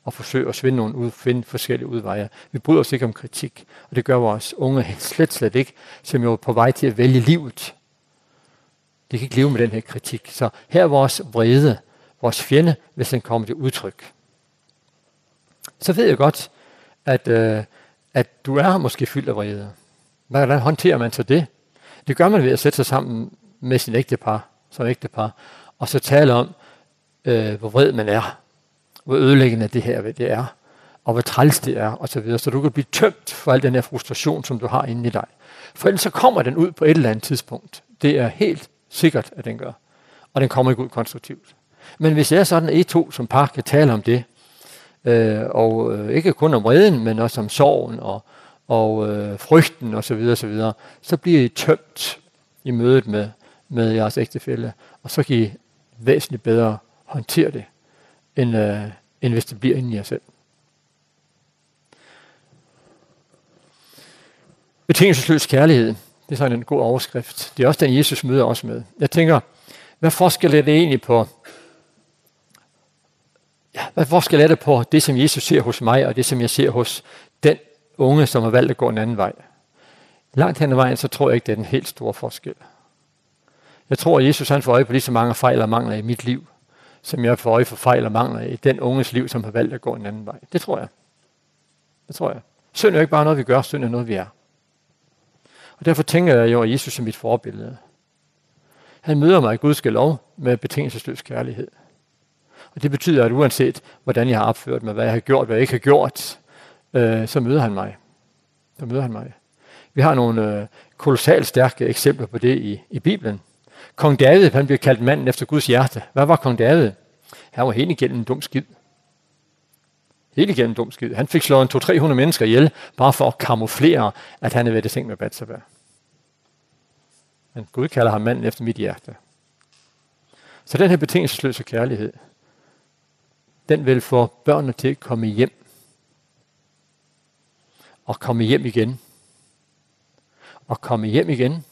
og forsøger at svinde nogle ud, finde forskellige udveje. Vi bryder os ikke om kritik, og det gør vores unge slet, slet ikke, som jo er på vej til at vælge livet. De kan ikke leve med den her kritik. Så her er vores vrede, vores fjende, hvis den kommer til udtryk. Så ved jeg godt, at, øh, at du er måske fyldt af vrede. Hvordan håndterer man så det? Det gør man ved at sætte sig sammen med sin ægtepar, som ægtepar, og så tale om, øh, hvor vred man er, hvor ødelæggende det her det er, og hvor træls det er, og så videre, så du kan blive tømt for al den her frustration, som du har inde i dig. For ellers så kommer den ud på et eller andet tidspunkt. Det er helt sikkert, at den gør. Og den kommer ikke ud konstruktivt. Men hvis jeg er sådan et to som par kan tale om det, øh, og øh, ikke kun om vreden, men også om sorgen og og øh, frygten og så videre og så videre, så bliver I tømt i mødet med med jeres ægtefælle, og så kan I væsentligt bedre håndtere det end øh, end hvis det bliver inde i jer selv. Betingelsesløs kærlighed, det er sådan en god overskrift. Det er også den Jesus møder os med. Jeg tænker, hvad forskel er det egentlig på Ja, hvad forskel er det på det, som Jesus ser hos mig, og det, som jeg ser hos unge, som har valgt at gå en anden vej. Langt hen ad vejen, så tror jeg ikke, det er den helt store forskel. Jeg tror, at Jesus han får øje på lige så mange fejl og mangler i mit liv, som jeg får øje for fejl og mangler i den unges liv, som har valgt at gå en anden vej. Det tror jeg. Det tror jeg. Synd er jo ikke bare noget, vi gør. Synd er noget, vi er. Og derfor tænker jeg jo, at Jesus er mit forbillede. Han møder mig i Guds lov med betingelsesløs kærlighed. Og det betyder, at uanset hvordan jeg har opført mig, hvad jeg har gjort, hvad jeg ikke har gjort, øh, så møder han mig. Så møder han mig. Vi har nogle øh, kolossalt stærke eksempler på det i, i Bibelen. Kong David, han bliver kaldt manden efter Guds hjerte. Hvad var kong David? Han var helt igennem en dum skid. Helt igennem en dum skid. Han fik slået en 200-300 mennesker ihjel, bare for at kamuflere, at han havde været i seng med Bathsheba. Men Gud kalder ham manden efter mit hjerte. Så den her betingelsesløse kærlighed, den vil få børnene til at komme hjem og komme hjem igen. Og komme hjem igen.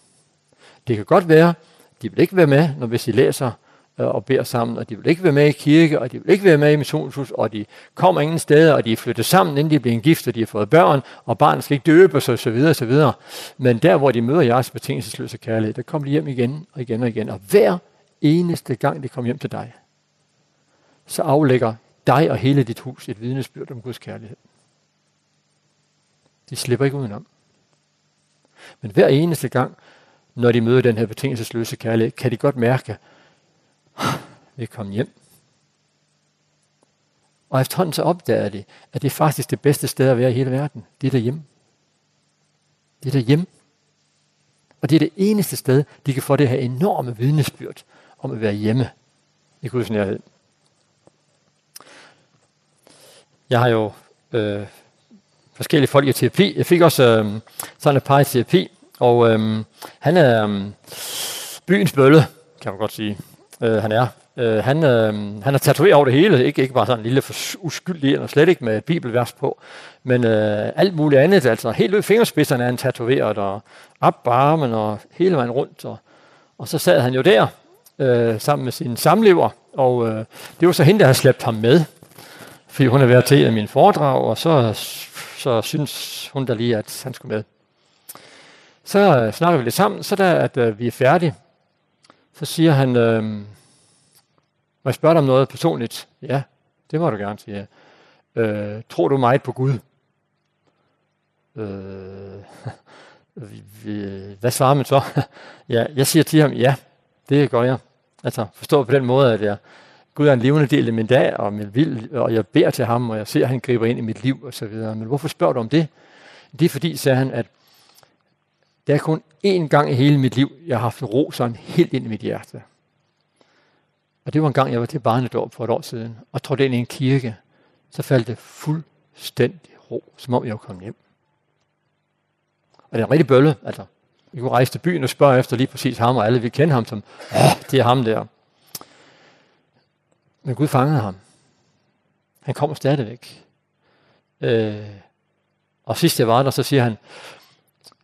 Det kan godt være, de vil ikke være med, når hvis de læser og beder sammen, og de vil ikke være med i kirke, og de vil ikke være med i missionshus, og de kommer ingen steder, og de er flyttet sammen, inden de bliver gift, og de har fået børn, og barnet skal ikke døbes, og så videre, og så videre. Men der, hvor de møder jeres betingelsesløse kærlighed, der kommer de hjem igen, og igen og igen. Og hver eneste gang, de kommer hjem til dig, så aflægger dig og hele dit hus et vidnesbyrd om Guds kærlighed. De slipper ikke udenom. Men hver eneste gang, når de møder den her betingelsesløse kærlighed, kan de godt mærke, vi er kommet hjem. Og efterhånden så opdager de, at det er faktisk det bedste sted at være i hele verden. Det er derhjemme. Det er derhjemme. Og det er det eneste sted, de kan få det her enorme vidnesbyrd om at være hjemme i Guds nærhed. Jeg har jo øh, forskellige folk i terapi. Jeg fik også øh, sådan et par i terapi, og øh, han er øh, byens bølle, kan man godt sige, øh, han er. Øh, han, øh, han er tatoveret over det hele, ikke, ikke bare sådan en lille uskyldig, og slet ikke med et bibelvers på, men øh, alt muligt andet, altså helt ud i fingerspidserne er han tatoveret, og op på armen, og hele vejen rundt, og, og så sad han jo der, øh, sammen med sin samlever, og øh, det var så hende, der havde slæbt ham med, fordi hun er været til af mine foredrag, og så så synes hun der lige, at han skulle med. Så øh, snakker vi lidt sammen, så da at øh, vi er færdige, så siger han, øh, må jeg spørge dig om noget personligt? Ja, det må du gerne sige. Øh, tror du meget på Gud? Øh, vi, vi, hvad svarer man så? ja, jeg siger til ham, ja, det gør jeg. Altså forstå på den måde, at jeg Gud er en levende del af min dag, og min vil, og jeg beder til ham, og jeg ser, at han griber ind i mit liv, og så videre. Men hvorfor spørger du om det? Det er fordi, sagde han, at det er kun én gang i hele mit liv, jeg har haft en ro sådan helt ind i mit hjerte. Og det var en gang, jeg var til barnedåb for et år siden, og trådte ind i en kirke, så faldt det fuldstændig ro, som om jeg var kommet hjem. Og det er en rigtig bølle, altså. Vi kunne rejse til byen og spørge efter lige præcis ham, og alle vi kender ham som, åh, det er ham der. Men Gud fangede ham. Han kommer stadigvæk. Øh, og sidst jeg var der, så siger han,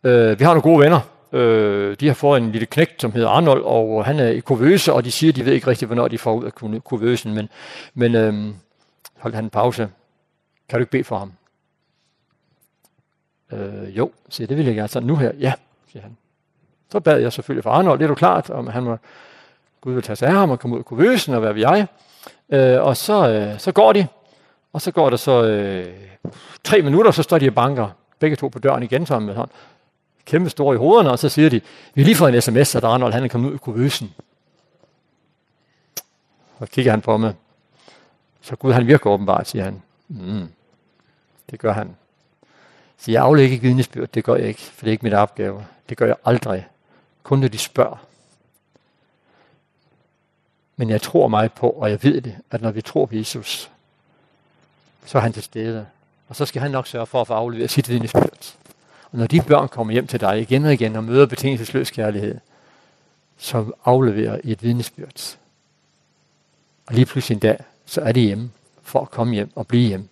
øh, vi har nogle gode venner. Øh, de har fået en lille knægt, som hedder Arnold, og han er i kuvøse, og de siger, de ved ikke rigtigt, hvornår de får ud af kuvøsen. men, men øh, holdt han en pause. Kan du ikke bede for ham? Øh, jo, siger det vil jeg gerne. Så nu her, ja, siger han. Så bad jeg selvfølgelig for Arnold, det er du klart, om han må, Gud vil tage sig af ham og komme ud af kuvøsen og hvad ved jeg. Øh, og så, øh, så går de, og så går der så øh, tre minutter, så står de og banker, begge to på døren igen sammen med hånd. Kæmpe store i hovederne, og så siger de, vi har lige fået en sms, at Arnold han er kommet ud af kuvøsen. Og kigger han på mig. Så Gud han virker åbenbart, siger han. Mm, det gør han. Så jeg aflægger ikke vidnesbyrd, det gør jeg ikke, for det er ikke mit opgave. Det gør jeg aldrig. Kun når de spørger. Men jeg tror mig på, og jeg ved det, at når vi tror på Jesus, så er han til stede. Og så skal han nok sørge for at få afleveret sit vidnesbyrd. Og når de børn kommer hjem til dig igen og igen og møder betingelsesløs kærlighed, så afleverer I et vidnesbyrd. Og lige pludselig en dag, så er de hjemme for at komme hjem og blive hjem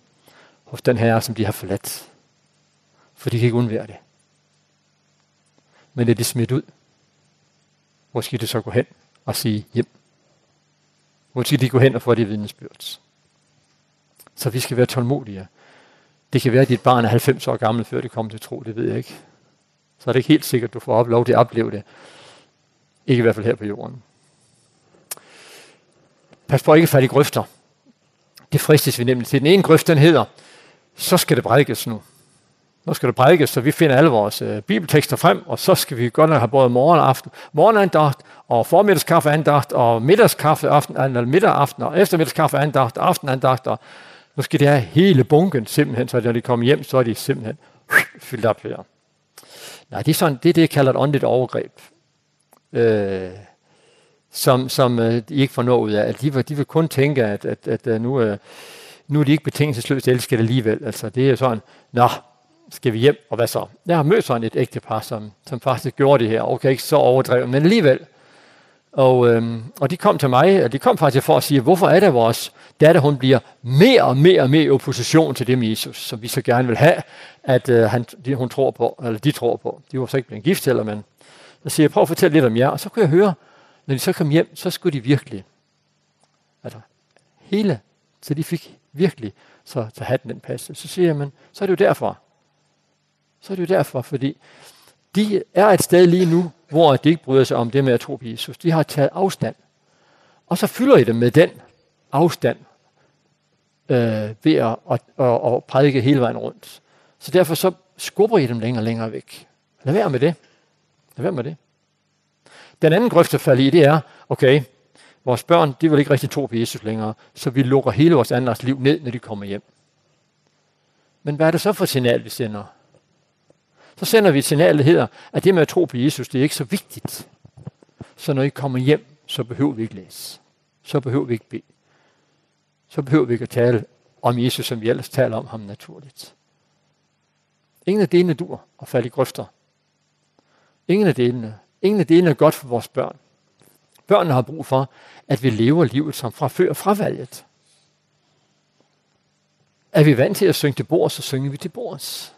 hos den herre, som de har forladt. For de kan ikke undvære det. Men er de smidt ud? Hvor skal de så gå hen og sige hjem? Måske de gå hen og få det vidnesbyrd. Så vi skal være tålmodige. Det kan være, at dit barn er 90 år gammel, før det kommer til tro, det ved jeg ikke. Så er det ikke helt sikkert, at du får lov til at opleve det. Ikke i hvert fald her på jorden. Pas på ikke at falde i grøfter. Det fristes vi nemlig til. Den ene grøft, den hedder, så skal det brækkes nu nu skal det prædikes, så vi finder alle vores øh, bibeltekster frem, og så skal vi godt nok have både morgen og aften, morgenandagt, og formiddagskaffeandagt, og middagskaffe aften, eller middagaften, og eftermiddagskaffeandagt, og aftenandagt, og nu skal det have hele bunken simpelthen, så når de kommer hjem, så er de simpelthen fyldt op her. Nej, det er sådan, det er det, jeg kalder et åndeligt overgreb, øh, som, som øh, de ikke får noget ud af. At de, vil, de vil kun tænke, at, at, at nu, øh, nu er de ikke betingelsesløst elsket alligevel. Altså, det er sådan, nå, skal vi hjem, og hvad så? Jeg har mødt sådan et ægtepar, som, som faktisk gjorde det her. Okay, ikke så overdrevet, men alligevel. Og, øhm, og de kom til mig, og de kom faktisk for at sige, hvorfor er det vores datter, hun bliver mere og mere og mere i opposition til det med Jesus, som vi så gerne vil have, at øh, han, de, hun tror på, eller de tror på. De var så ikke blevet gift heller, men så siger jeg, prøv at fortælle lidt om jer. Og så kunne jeg høre, når de så kom hjem, så skulle de virkelig, altså hele, så de fik virkelig, så, så hatten den passe. Så siger jeg, men så er det jo derfor, så er det jo derfor, fordi de er et sted lige nu, hvor de ikke bryder sig om det med at tro på Jesus. De har taget afstand. Og så fylder I dem med den afstand øh, ved at, at, at, at prædike hele vejen rundt. Så derfor så skubber I dem længere og længere væk. Lad være med det. Lad være med det. Den anden grøft at falde i, det er, okay, vores børn, de vil ikke rigtig tro på Jesus længere, så vi lukker hele vores andres liv ned, når de kommer hjem. Men hvad er det så for signal, vi sender? så sender vi signalet, der hedder, at det med at tro på Jesus, det er ikke så vigtigt. Så når I kommer hjem, så behøver vi ikke læse. Så behøver vi ikke bede. Så behøver vi ikke at tale om Jesus, som vi ellers taler om ham naturligt. Ingen af delene dur og falde i grøfter. Ingen af delene. Ingen af delene er godt for vores børn. Børnene har brug for, at vi lever livet som fra før fravalget. Er vi vant til at synge til bords, så synger vi til bords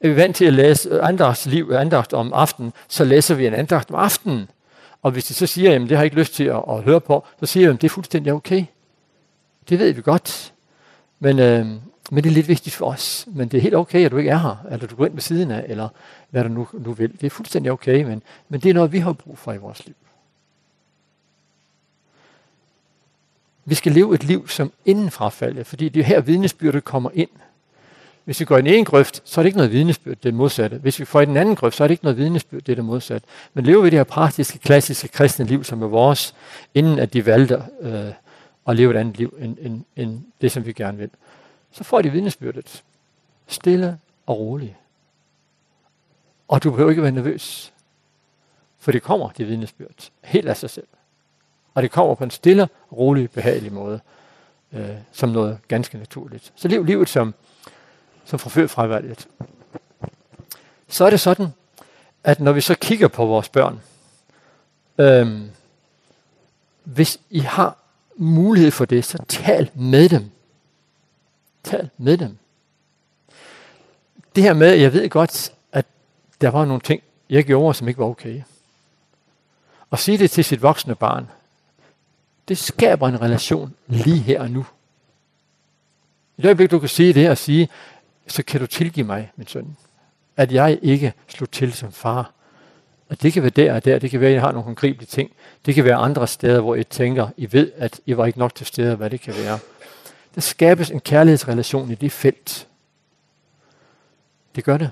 er vi vant til at læse andagtsliv, andagt om aftenen, så læser vi en andagt om aftenen. Og hvis de så siger, at det har jeg ikke lyst til at, at høre på, så siger jeg, at det er fuldstændig okay. Det ved vi godt. Men, øh, men det er lidt vigtigt for os. Men det er helt okay, at du ikke er her, eller du går ind ved siden af, eller hvad du nu, nu vil. Det er fuldstændig okay, men, men det er noget, vi har brug for i vores liv. Vi skal leve et liv som inden frafaldet, fordi det er her vidnesbyrdet kommer ind – Hvis vi går i en grøft, så er det ikke noget vidnesbyrd, det er modsatte. Hvis vi får i den anden grøft, så er det ikke noget vidnesbyrd, det er det modsatte. Men lever vi det her praktiske, klassiske kristne liv, som er vores, inden at de valgte øh, at leve et andet liv, end, end, end det, som vi gerne vil. Så får de vidnesbyrdet. Stille og roligt. Og du behøver ikke være nervøs. For det kommer, det vidnesbyrd, helt af sig selv. Og det kommer på en stille, rolig, behagelig måde, øh, som noget ganske naturligt. Så lev livet som som forfører fravalget. Så er det sådan, at når vi så kigger på vores børn, øhm, hvis I har mulighed for det, så tal med dem. Tal med dem. Det her med, jeg ved godt, at der var nogle ting, jeg gjorde, som ikke var okay. Og sige det til sit voksne barn, det skaber en relation lige her og nu. I det øjeblik, du kan sige det og sige, så kan du tilgive mig, min søn, at jeg ikke slog til som far. Og det kan være der og der, det kan være, at jeg har nogle håndgribelige ting. Det kan være andre steder, hvor I tænker, I ved, at I var ikke nok til stede, hvad det kan være. Der skabes en kærlighedsrelation i det felt. Det gør det.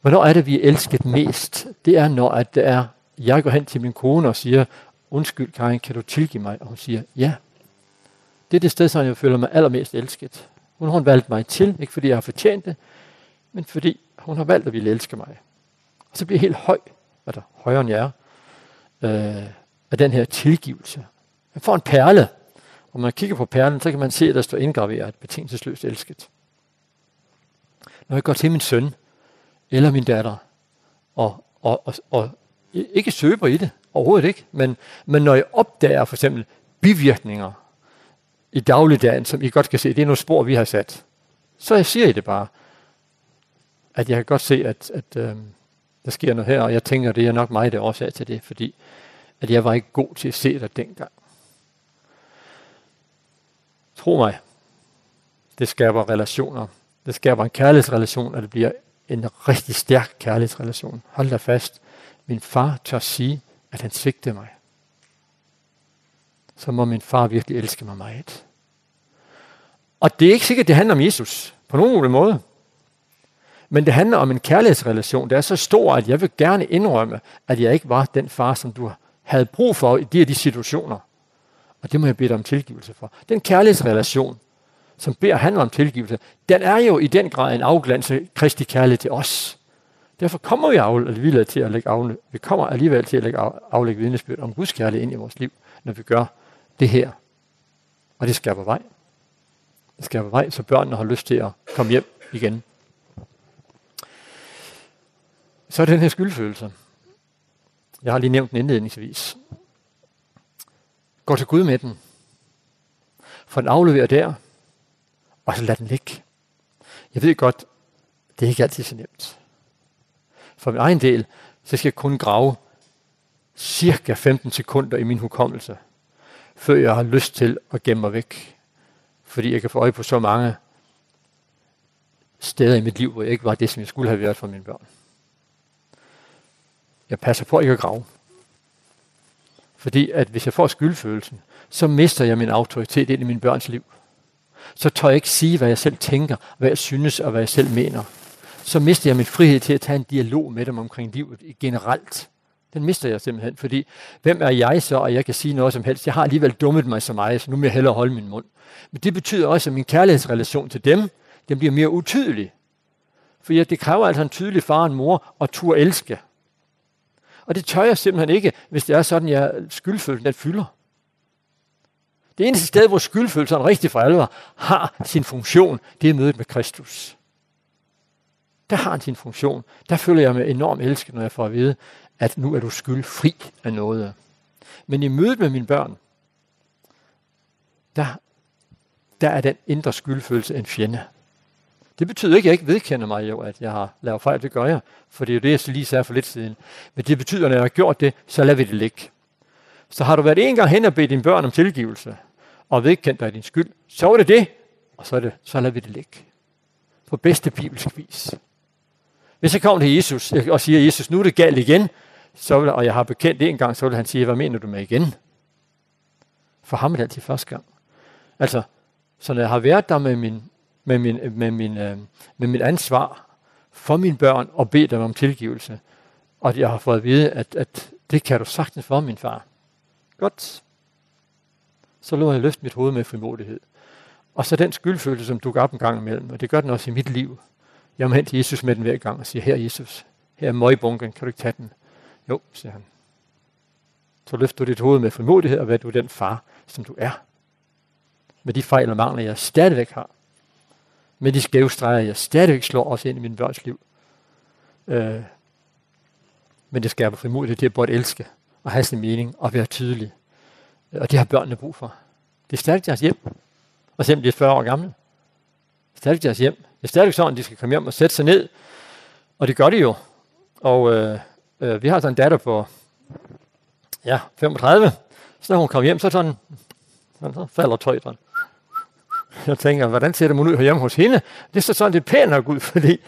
Hvornår er det, vi er elsket mest? Det er, når at det er, jeg går hen til min kone og siger, undskyld Karin, kan du tilgive mig? Og hun siger, ja. Det er det sted, som jeg føler mig allermest elsket. Hun har valgt mig til, ikke fordi jeg har fortjent det, men fordi hun har valgt at ville elske mig. Og så bliver jeg helt høj, eller højere end jeg er, øh, af den her tilgivelse. Man får en perle, og når man kigger på perlen, så kan man se, at der står indgraveret betingelsesløst elsket. Når jeg går til min søn, eller min datter, og, og, og, og ikke søber i det, overhovedet ikke, men, men når jeg opdager for eksempel bivirkninger i dagligdagen, som I godt kan se, det er nogle spor, vi har sat. Så jeg siger I det bare, at jeg kan godt se, at, at øh, der sker noget her, og jeg tænker, det er nok mig, der er årsag til det, fordi at jeg var ikke god til at se det dengang. Tro mig, det skaber relationer. Det skaber en kærlighedsrelation, og det bliver en rigtig stærk kærlighedsrelation. Hold dig fast. Min far tør sige, at han svigtede mig. Så må min far virkelig elske mig meget. Og det er ikke sikkert, det handler om Jesus på nogen måde. Men det handler om en kærlighedsrelation, der er så stor, at jeg vil gerne indrømme, at jeg ikke var den far, som du havde brug for i de her de situationer. Og det må jeg bede dig om tilgivelse for. Den kærlighedsrelation, som beder handler om tilgivelse, den er jo i den grad en afglanse Kristi kærlighed til os. Derfor kommer vi alligevel til at lægge, afle, vi kommer alligevel til at lægge, aflægge vidnesbyrd om Guds kærlighed ind i vores liv, når vi gør det her. Og det skaber vej skaber vej, så børnene har lyst til at komme hjem igen. Så er det den her skyldfølelse. Jeg har lige nævnt den indledningsvis. Gå til Gud med den. Få den afleveret der, og så lad den ligge. Jeg ved godt, det er ikke altid så nemt. For min egen del, så skal jeg kun grave cirka 15 sekunder i min hukommelse, før jeg har lyst til at gemme mig væk fordi jeg kan få øje på så mange steder i mit liv, hvor jeg ikke var det, som jeg skulle have været for mine børn. Jeg passer på ikke at grave. Fordi at hvis jeg får skyldfølelsen, så mister jeg min autoritet ind i min børns liv. Så tør jeg ikke sige, hvad jeg selv tænker, hvad jeg synes og hvad jeg selv mener. Så mister jeg min frihed til at tage en dialog med dem omkring livet generelt. Den mister jeg simpelthen, fordi hvem er jeg så, og jeg kan sige noget som helst? Jeg har alligevel dummet mig så meget, så nu må jeg hellere holde min mund. Men det betyder også, at min kærlighedsrelation til dem, den bliver mere utydelig. For ja, det kræver altså en tydelig far og en mor at tur elske. Og det tør jeg simpelthen ikke, hvis det er sådan, jeg skyldfølelsen den fylder. Det eneste sted, hvor skyldfølelsen rigtig for alvor har sin funktion, det er mødet med Kristus. Der har han sin funktion. Der føler jeg mig enormt elsket, når jeg får at vide, at nu er du skyldfri af noget. Men i mødet med mine børn, der, der er den indre skyldfølelse en fjende. Det betyder ikke, at jeg ikke vedkender mig jo, at jeg har lavet fejl. Det gør jeg, for det er jo det, jeg lige sagde for lidt siden. Men det betyder, at når jeg har gjort det, så lader vi det ligge. Så har du været en gang hen og bedt dine børn om tilgivelse, og vedkendt dig din skyld, så er det det, og så, er det, så lader vi det ligge. På bedste bibelsk vis. Hvis jeg kommer til Jesus og siger, Jesus, nu er det galt igen, så vil, og jeg har bekendt det en gang, så vil han sige, hvad mener du med igen? For ham er det altid første gang. Altså, så når jeg har været der med min, med min, med min, med min ansvar for mine børn og bedt dem om tilgivelse, og jeg har fået at vide, at, at det kan du sagtens for, min far. Godt. Så lå jeg løfte mit hoved med frimodighed. Og så den skyldfølelse, som dukker op en gang imellem, og det gør den også i mit liv, Jeg må hen til Jesus med den hver gang og siger, her Jesus, her er møgbunken, kan du ikke tage den? Jo, siger han. Så løfter du dit hoved med frimodighed og vær du den far, som du er. Med de fejl og mangler, jeg stadigvæk har. Med de skæve streger, jeg stadigvæk slår også ind i min børns liv. Øh, men det skærper frimodighed det er både elske og have sin mening og være tydelig. Og det har børnene brug for. Det er stadig deres hjem. Og selvom de er 40 år gamle, stadig deres hjem. Det er stadig sådan, at de skal komme hjem og sætte sig ned. Og det gør de jo. Og øh, øh, vi har sådan en datter på ja, 35. Så når hun kom hjem, så sådan, sådan så falder tøjet sådan. Jeg tænker, hvordan ser det ud hjemme hos hende? Det er så sådan lidt pænt nok ud, fordi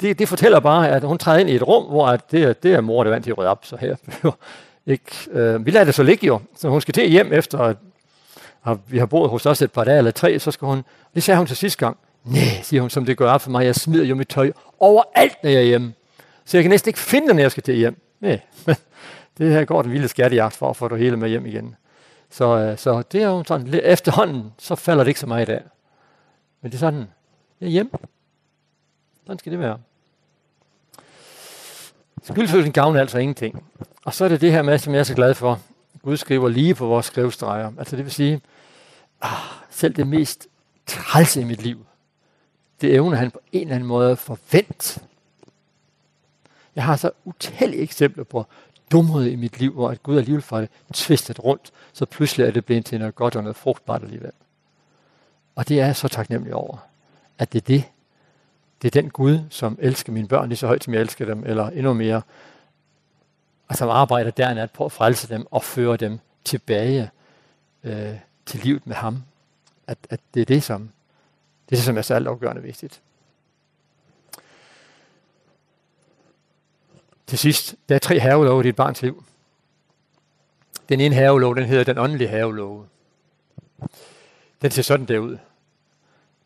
det, det fortæller bare, at hun træder ind i et rum, hvor at det, det er mor, der vant til at rydde op. Så her, ikke, øh, vi lader det så ligge jo, så hun skal til hjem efter og vi har boet hos os et par dage eller tre, så skal hun, det sagde hun til sidste gang, nej, siger hun, som det går op for mig, jeg smider jo mit tøj overalt, når jeg er hjemme. Så jeg kan næsten ikke finde det, når jeg skal til hjem. Nej, men det her går den vilde skattejagt for at få det hele med hjem igen. Så, så det er jo sådan, efterhånden, så falder det ikke så meget af. Men det er sådan, jeg er hjemme. Sådan skal det være. Skyldfølelsen gavner altså ingenting. Og så er det det her med, som jeg er så glad for. Gud skriver lige på vores skrivestreger. Altså det vil sige, ah, selv det mest trælse i mit liv, det evner han på en eller anden måde forvent. Jeg har så utallige eksempler på dumhed i mit liv, hvor at Gud alligevel får det tvistet rundt, så pludselig er det blevet til noget godt og noget frugtbart alligevel. Og det er jeg så taknemmelig over, at det er det. Det er den Gud, som elsker mine børn lige så højt, som jeg elsker dem, eller endnu mere, og som arbejder dernat på at frelse dem og føre dem tilbage øh, til livet med ham. At, at det er det, som, det, er det, som er så altafgørende vigtigt. Til sidst, der er tre hervelov i dit barns liv. Den ene hervelov, den hedder den åndelige hervelov. Den ser sådan der ud.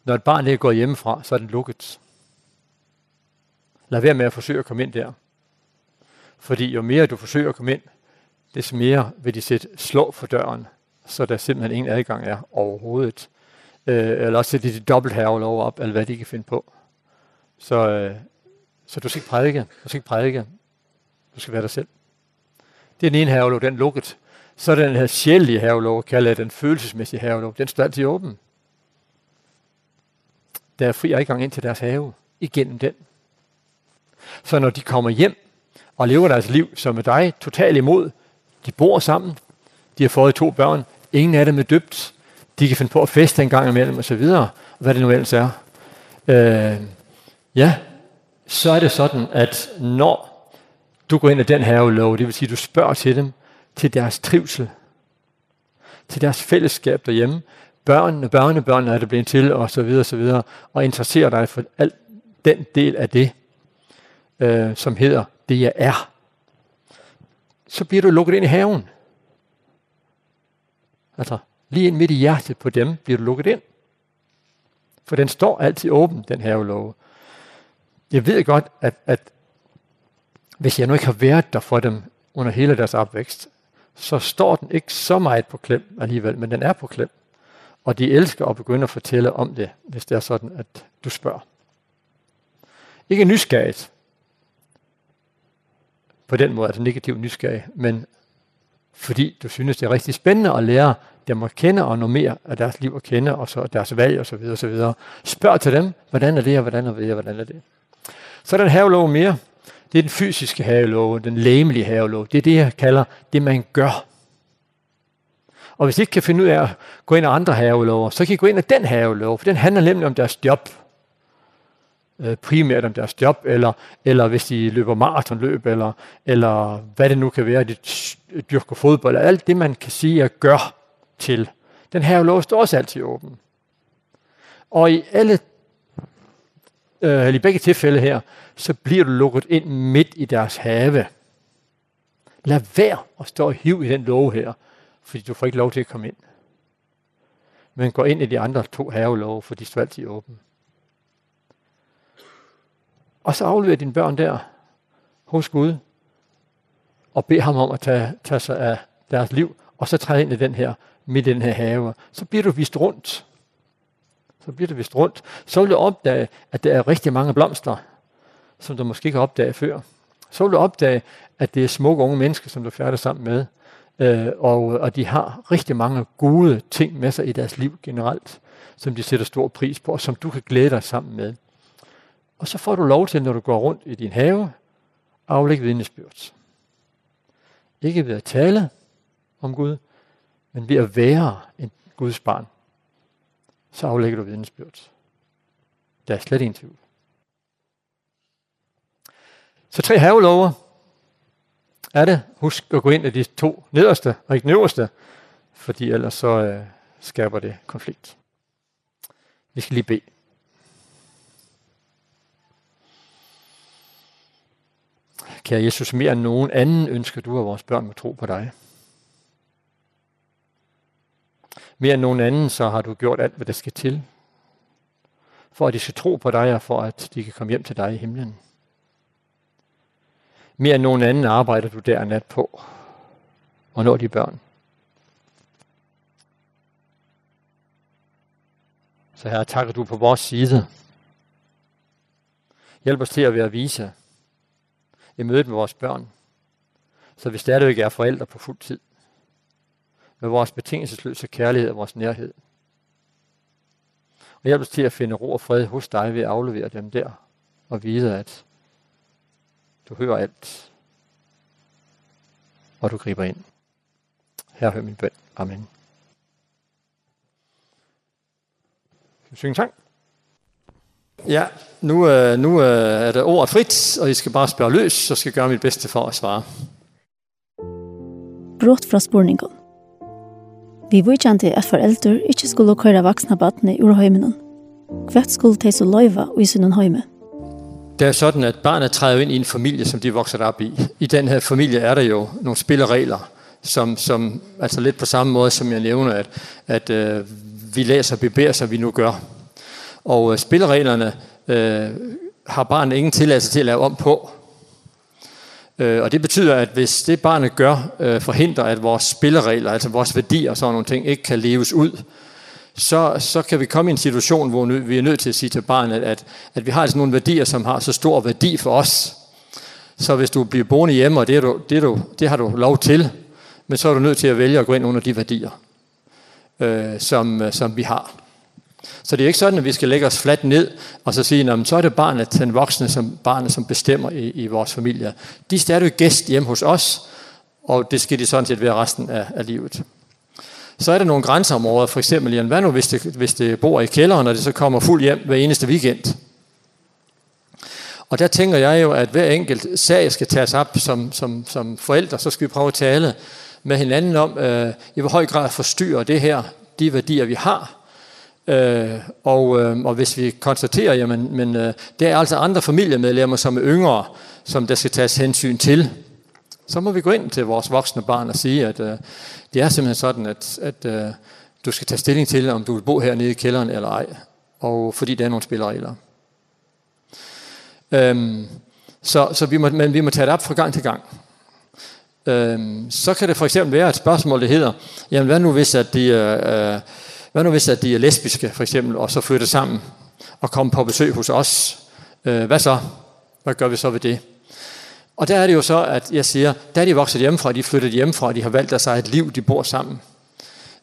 Når et barn ikke går hjemmefra, så er den lukket. Lad være med at forsøge at komme ind der. Fordi jo mere du forsøger at komme ind, des mere vil de sætte slå for døren, så der simpelthen ingen adgang er overhovedet. Øh, eller også er det de dobbelt herrelov op, eller hvad de kan finde på. Så, øh, så du skal ikke prædike, du skal ikke prædike, du skal være dig selv. Det er den ene herrelov, den er lukket. Så er den her sjældige herrelov, kalder jeg den følelsesmæssige herrelov, den står altid åben. Der er fri adgang ind til deres have, igennem den. Så når de kommer hjem og lever deres liv som er dig, totalt imod, de bor sammen, de har fået to børn, Ingen af dem er døbt. De kan finde på at feste en gang imellem og så videre, og hvad det nu ellers er. Øh, ja, så er det sådan, at når du går ind i den her lov, det vil sige, du spørger til dem, til deres trivsel, til deres fællesskab derhjemme, børnene, børnebørnene er det blevet til, og så videre, og så videre, og interesserer dig for alt den del af det, øh, som hedder det, jeg er. Så bliver du lukket ind i haven. Altså, lige ind midt i hjertet på dem bliver du lukket ind. For den står altid åben, den havelåge. Jeg ved godt, at, at hvis jeg nu ikke har været der for dem under hele deres opvækst, så står den ikke så meget på klem alligevel, men den er på klem. Og de elsker at begynde at fortælle om det, hvis det er sådan, at du spørger. Ikke nysgerrigt. På den måde, altså negativ nysgerrig, men fordi du synes, det er rigtig spændende at lære dem at kende og noget mere af deres liv at kende, og så deres valg og så videre og så videre. Spørg til dem, hvordan er det, og hvordan er det, og hvordan er det. Så er der en havelov mere. Det er den fysiske havelov, den læmelige havelov. Det er det, jeg kalder det, man gør. Og hvis I ikke kan finde ud af at gå ind i andre havelover, så kan I gå ind i den havelov, for den handler nemlig om deres job primært om deres job, eller, eller hvis de løber maratonløb, eller, eller hvad det nu kan være, de dyrker fodbold, eller alt det, man kan sige og gør til. Den her lov står også altid åben. Og i alle eh i begge tilfælde her, så bliver du lukket ind midt i deres have. Lad være at stå og hiv i den lov her, fordi du får ikke lov til at komme ind. Men gå ind i de andre to havelove, for de står altid åbne. Og så afleverer dine børn der hos Gud, og beder ham om at tage, tage sig af deres liv, og så træde ind i den her, midt i den her have. Så bliver du vist rundt. Så bliver du vist rundt. Så vil du opdage, at der er rigtig mange blomster, som du måske ikke har opdaget før. Så vil du opdage, at det er smukke unge mennesker, som du færder sammen med, øh, og, og de har rigtig mange gode ting med sig i deres liv generelt, som de sætter stor pris på, og som du kan glæde dig sammen med. Og så får du lov til, når du går rundt i din have, aflægge vidnesbyrd. Ikke ved at tale om Gud, men ved at være en Guds barn. Så aflægger du vidnesbyrd. Der er slet ingen tvivl. Så tre havelover er det. Husk at gå ind i de to nederste og ikke den øverste, fordi ellers så øh, skaber det konflikt. Vi skal lige bede. Kære Jesus, mere end nogen anden ønsker du, at vores børn må tro på dig. Mere end nogen anden, så har du gjort alt, hvad der skal til, for at de skal tro på dig, og for at de kan komme hjem til dig i himlen. Mere end nogen anden arbejder du der nat på, og når de børn. Så her takker du på vores side. Hjælp os til at være vise, i mødet med vores børn, så vi stadigvæk er forældre på fuld tid. Med vores betingelsesløse kærlighed og vores nærhed. Og hjælp os til at finde ro og fred hos dig ved at aflevere dem der, og vide, at du hører alt, og du griber ind. Herre, hør min bøn. Amen. Vi synger sang. Ja, nu, nu er det ordet frit, og I skal bare spørge løs, så skal jeg gøre mit bedste for at svare. Brått fra spurningen. Vi vidkjente at foreldre ikke skulle køre vaksne badene ur høymenen. Hva skulle de så løyve i sin høyme. Det er sådan, at barnet træder ind i en familie, som de vokser op i. I den her familie er der jo nogle spilleregler, som, som altså lidt på samme måde, som jeg nævner, at, at øh, vi læser og beber, som vi nu gør. Og spillereglerne øh, har barnet ingen tilladelse til at lave om på. Øh, og det betyder, at hvis det barnet gør, øh, forhindrer, at vores spilleregler, altså vores værdier og sådan nogle ting, ikke kan leves ud, så, så kan vi komme i en situation, hvor vi er nødt til at sige til barnet, at, at vi har altså nogle værdier, som har så stor værdi for os. Så hvis du bliver boende hjemme, og det, er du, det, er du, det har du lov til, men så er du nødt til at vælge at gå ind under de værdier, øh, som, som vi har. Så det er ikke sådan, at vi skal lægge os fladt ned og så sige, at så er det barnet, den voksne, som, barnet, som bestemmer i, i vores familie. De er stadig gæst hjemme hos os, og det skal de sådan set være resten af, af livet. Så er der nogle grænseområder, for eksempel, Jan, hvad nu hvis det, hvis det bor i kælderen, og det så kommer fuld hjem hver eneste weekend? Og der tænker jeg jo, at hver enkelt sag skal tages op som, som, som forældre, så skal vi prøve at tale med hinanden om, øh, i hvor høj grad forstyrrer det her de værdier, vi har, Øh, og, øh, og hvis vi konstaterer, jamen, men øh, der er altså andre familiemedlemmer, som er yngre, som der skal tages hensyn til, så må vi gå ind til vores voksne barn og sige, at øh, det er simpelthen sådan, at, at øh, du skal tage stilling til, om du vil bo hernede i kælderen eller ej, og fordi der er nogle spilleregler. Øhm, så, så vi må, men vi må tage det op fra gang til gang. Øhm, så kan det for eksempel være et spørgsmål, det hedder, jamen hvad nu hvis, at de... Øh, øh, Hvad nu hvis, at de er lesbiske, for eksempel, og så flytter sammen og kommer på besøg hos os? Hvad så? Hvad gør vi så ved det? Og der er det jo så, at jeg siger, der er de vokset hjemmefra, de er flyttet hjemmefra, de har valgt sig et liv, de bor sammen.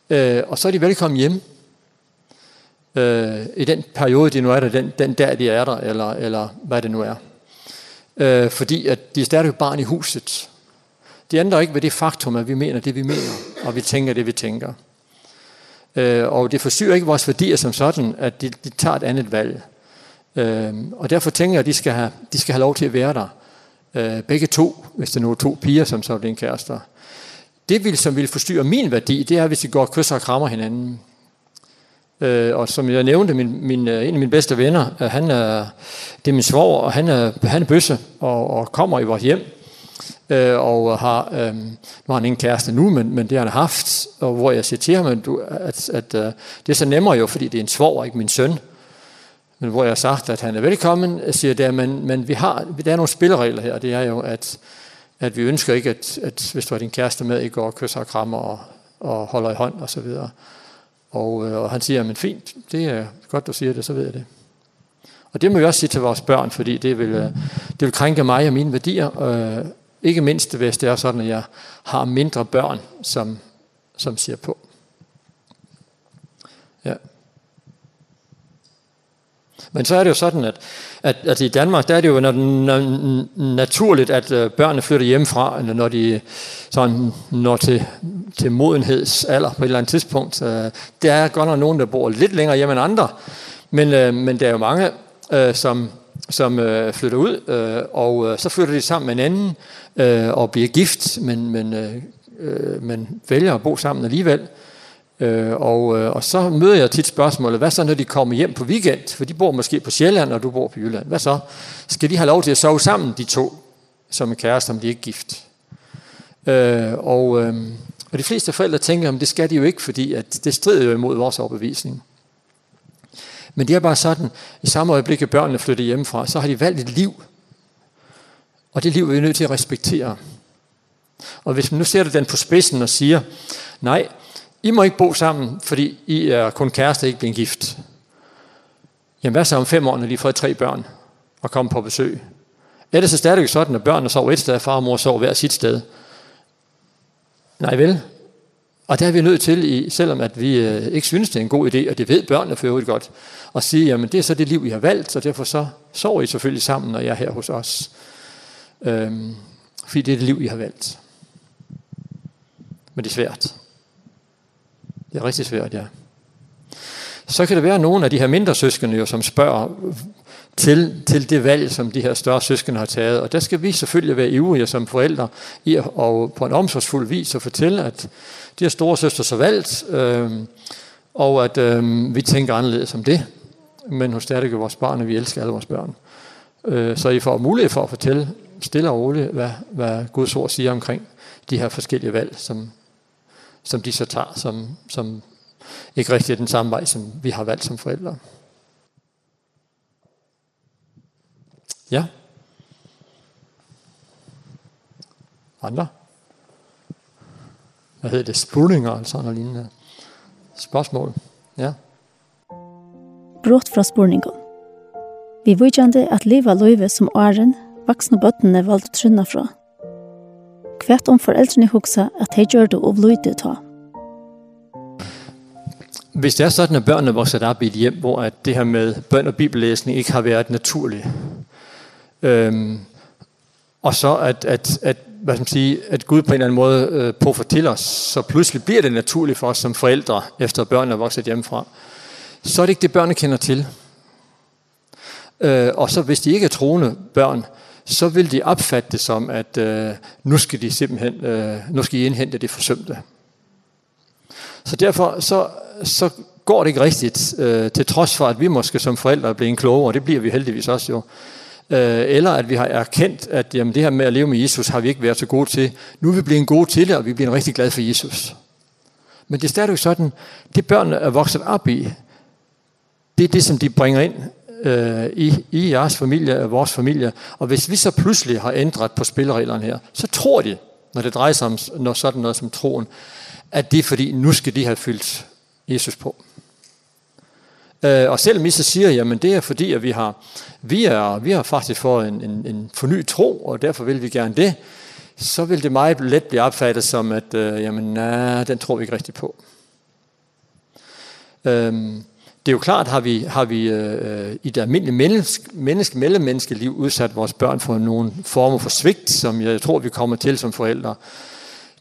Øh, og så er de velkommen hjem øh, i den periode, de nu er der, den, den dag, de er der, eller, eller hvad det nu er. Øh, fordi at de er stadig barn i huset. Det ændrer ikke ved det faktum, at vi mener det, vi mener, og vi tænker det, vi tænker. Øh, og det forstyrrer ikke vores værdier som sådan, at de, de tager et andet valg. Øh, og derfor tænker jeg, at de skal have, de skal have lov til at være der. Øh, begge to, hvis det nu er to piger, som så er din kærester. Det, vil, som vil forstyrre min værdi, det er, hvis de går og kysser og krammer hinanden. Øh, og som jeg nævnte, min, min, en af mine bedste venner, han er, det er min svoger, og han er, han er bøsse og, og kommer i vores hjem øh, og har, øh, nu har han ingen kæreste nu, men, men det har han haft, og hvor jeg siger til ham, at, at, at øh, det er så nemmere jo, fordi det er en svor ikke min søn. Men hvor jeg har sagt, at han er velkommen, siger det, men, men vi har, der er nogle spilleregler her, det er jo, at, at vi ønsker ikke, at, at hvis du har din kæreste med i går, kysser og krammer og, og holder i hånd og så videre. Og, øh, og han siger, men fint, det er godt, du siger det, så ved jeg det. Og det må vi også sige til vores børn, fordi det vil, det vil krænke mig og mine værdier, øh, Ikke mindst hvis det er sådan, at jeg har mindre børn, som, som siger på. Ja. Men så er det jo sådan, at, at, at i Danmark, der er det jo naturligt, at børnene flytter hjemmefra, eller når de sådan når til, til modenhedsalder på et eller andet tidspunkt. Der er godt nok nogen, der bor lidt længere hjemme end andre, men, men der er jo mange, som som øh, flytter ud, øh, og øh, så flytter de sammen med en anden øh, og bliver gift, men, men, øh, men vælger at bo sammen alligevel. Øh, og, øh, og så møder jeg tit spørgsmålet, hvad så når de kommer hjem på weekend? For de bor måske på Sjælland, og du bor på Jylland. Hvad så? Skal de have lov til at sove sammen, de to, som en kæreste, om de ikke er gift? Øh, og, øh, og de fleste forældre tænker, at det skal de jo ikke, fordi at det strider jo imod vores overbevisning. Men det er bare sådan, i samme øjeblik, at børnene flytter hjemmefra, så har de valgt et liv. Og det liv er vi nødt til at respektere. Og hvis man nu sætter den på spidsen og siger, nej, I må ikke bo sammen, fordi I er kun kæreste, ikke blevet gift. Jamen hvad så om fem år, når de har fået tre børn og kommer på besøg? Er det så stadig sådan, at børnene sover et sted, og far og mor sover hver sit sted? Nej vel, Og der er vi nødt til, selvom at vi ikke synes, det er en god idé, og det ved børnene for øvrigt godt, at sige, jamen det er så det liv, I har valgt, så derfor så sover I selvfølgelig sammen, når jeg er her hos os. Øhm, fordi det er det liv, I har valgt. Men det er svært. Det er rigtig svært, ja. Så kan det være nogle af de her mindre søskende, jo, som spørger, til, til det valg, som de her større søskende har taget. Og der skal vi selvfølgelig være ivrige som forældre i, og på en omsorgsfuld vis at fortælle, at de her store søster så valgt, øh, og at øh, vi tænker anderledes om det. Men hos stadig er vores barn, og vi elsker alle vores børn. Øh, så I får mulighed for at fortælle stille og roligt, hvad, hvad Guds ord siger omkring de her forskellige valg, som, som de så tager, som, som ikke rigtig er den samme vej, som vi har valgt som forældre. Ja? Andre? Hvad hedder det? Spurninger eller lignende. Spørgsmål. Ja? Brått fra spurningen. Vi vujtjande at liva løyve som åren, vaksne bøttene valgte trunna fra. Kvært om foreldrene hugsa at hei gjør det og løyde ta. Hvis det er sådan, at børnene vokser op i et hjem, hvor at det her med bøn og bibellæsning ikke har været naturligt, Øhm, og så at, at, at, hvad skal man sige, at Gud på en eller anden måde øh, påfortæller os, så pludselig bliver det naturligt for os som forældre, efter børnene er vokset hjemmefra. Så er det ikke det, børnene kender til. Øh, og så hvis de ikke er troende børn, så vil de opfatte det som, at øh, nu skal de simpelthen øh, nu skal de indhente det forsømte. Så derfor så, så går det ikke rigtigt, øh, til trods for, at vi måske som forældre er blevet klogere, og det bliver vi heldigvis også jo, eller at vi har erkendt, at jamen, det her med at leve med Jesus har vi ikke været så gode til. Nu er vi blevet gode til det, og vi bliver rigtig glade for Jesus. Men det er stadigvæk sådan, det børnene er vokset op i, det er det, som de bringer ind øh, i, i jeres familie og vores familie. Og hvis vi så pludselig har ændret på spillereglerne her, så tror de, når det drejer sig om når sådan noget som troen, at det er fordi, nu skal de have fyldt Jesus på. Øh, og selv Misse siger, jamen det er fordi, at vi har, vi er, vi har faktisk fået en, en, en fornyet tro, og derfor vil vi gerne det. Så vil det meget let blive opfattet som, at øh, jamen, nej, den tror vi ikke rigtig på. Øhm, det er jo klart, har vi, har vi øh, i det almindelige menneske, menneske, mellemmenneskeliv udsat vores børn for nogle former for svigt, som jeg tror, vi kommer til som forældre.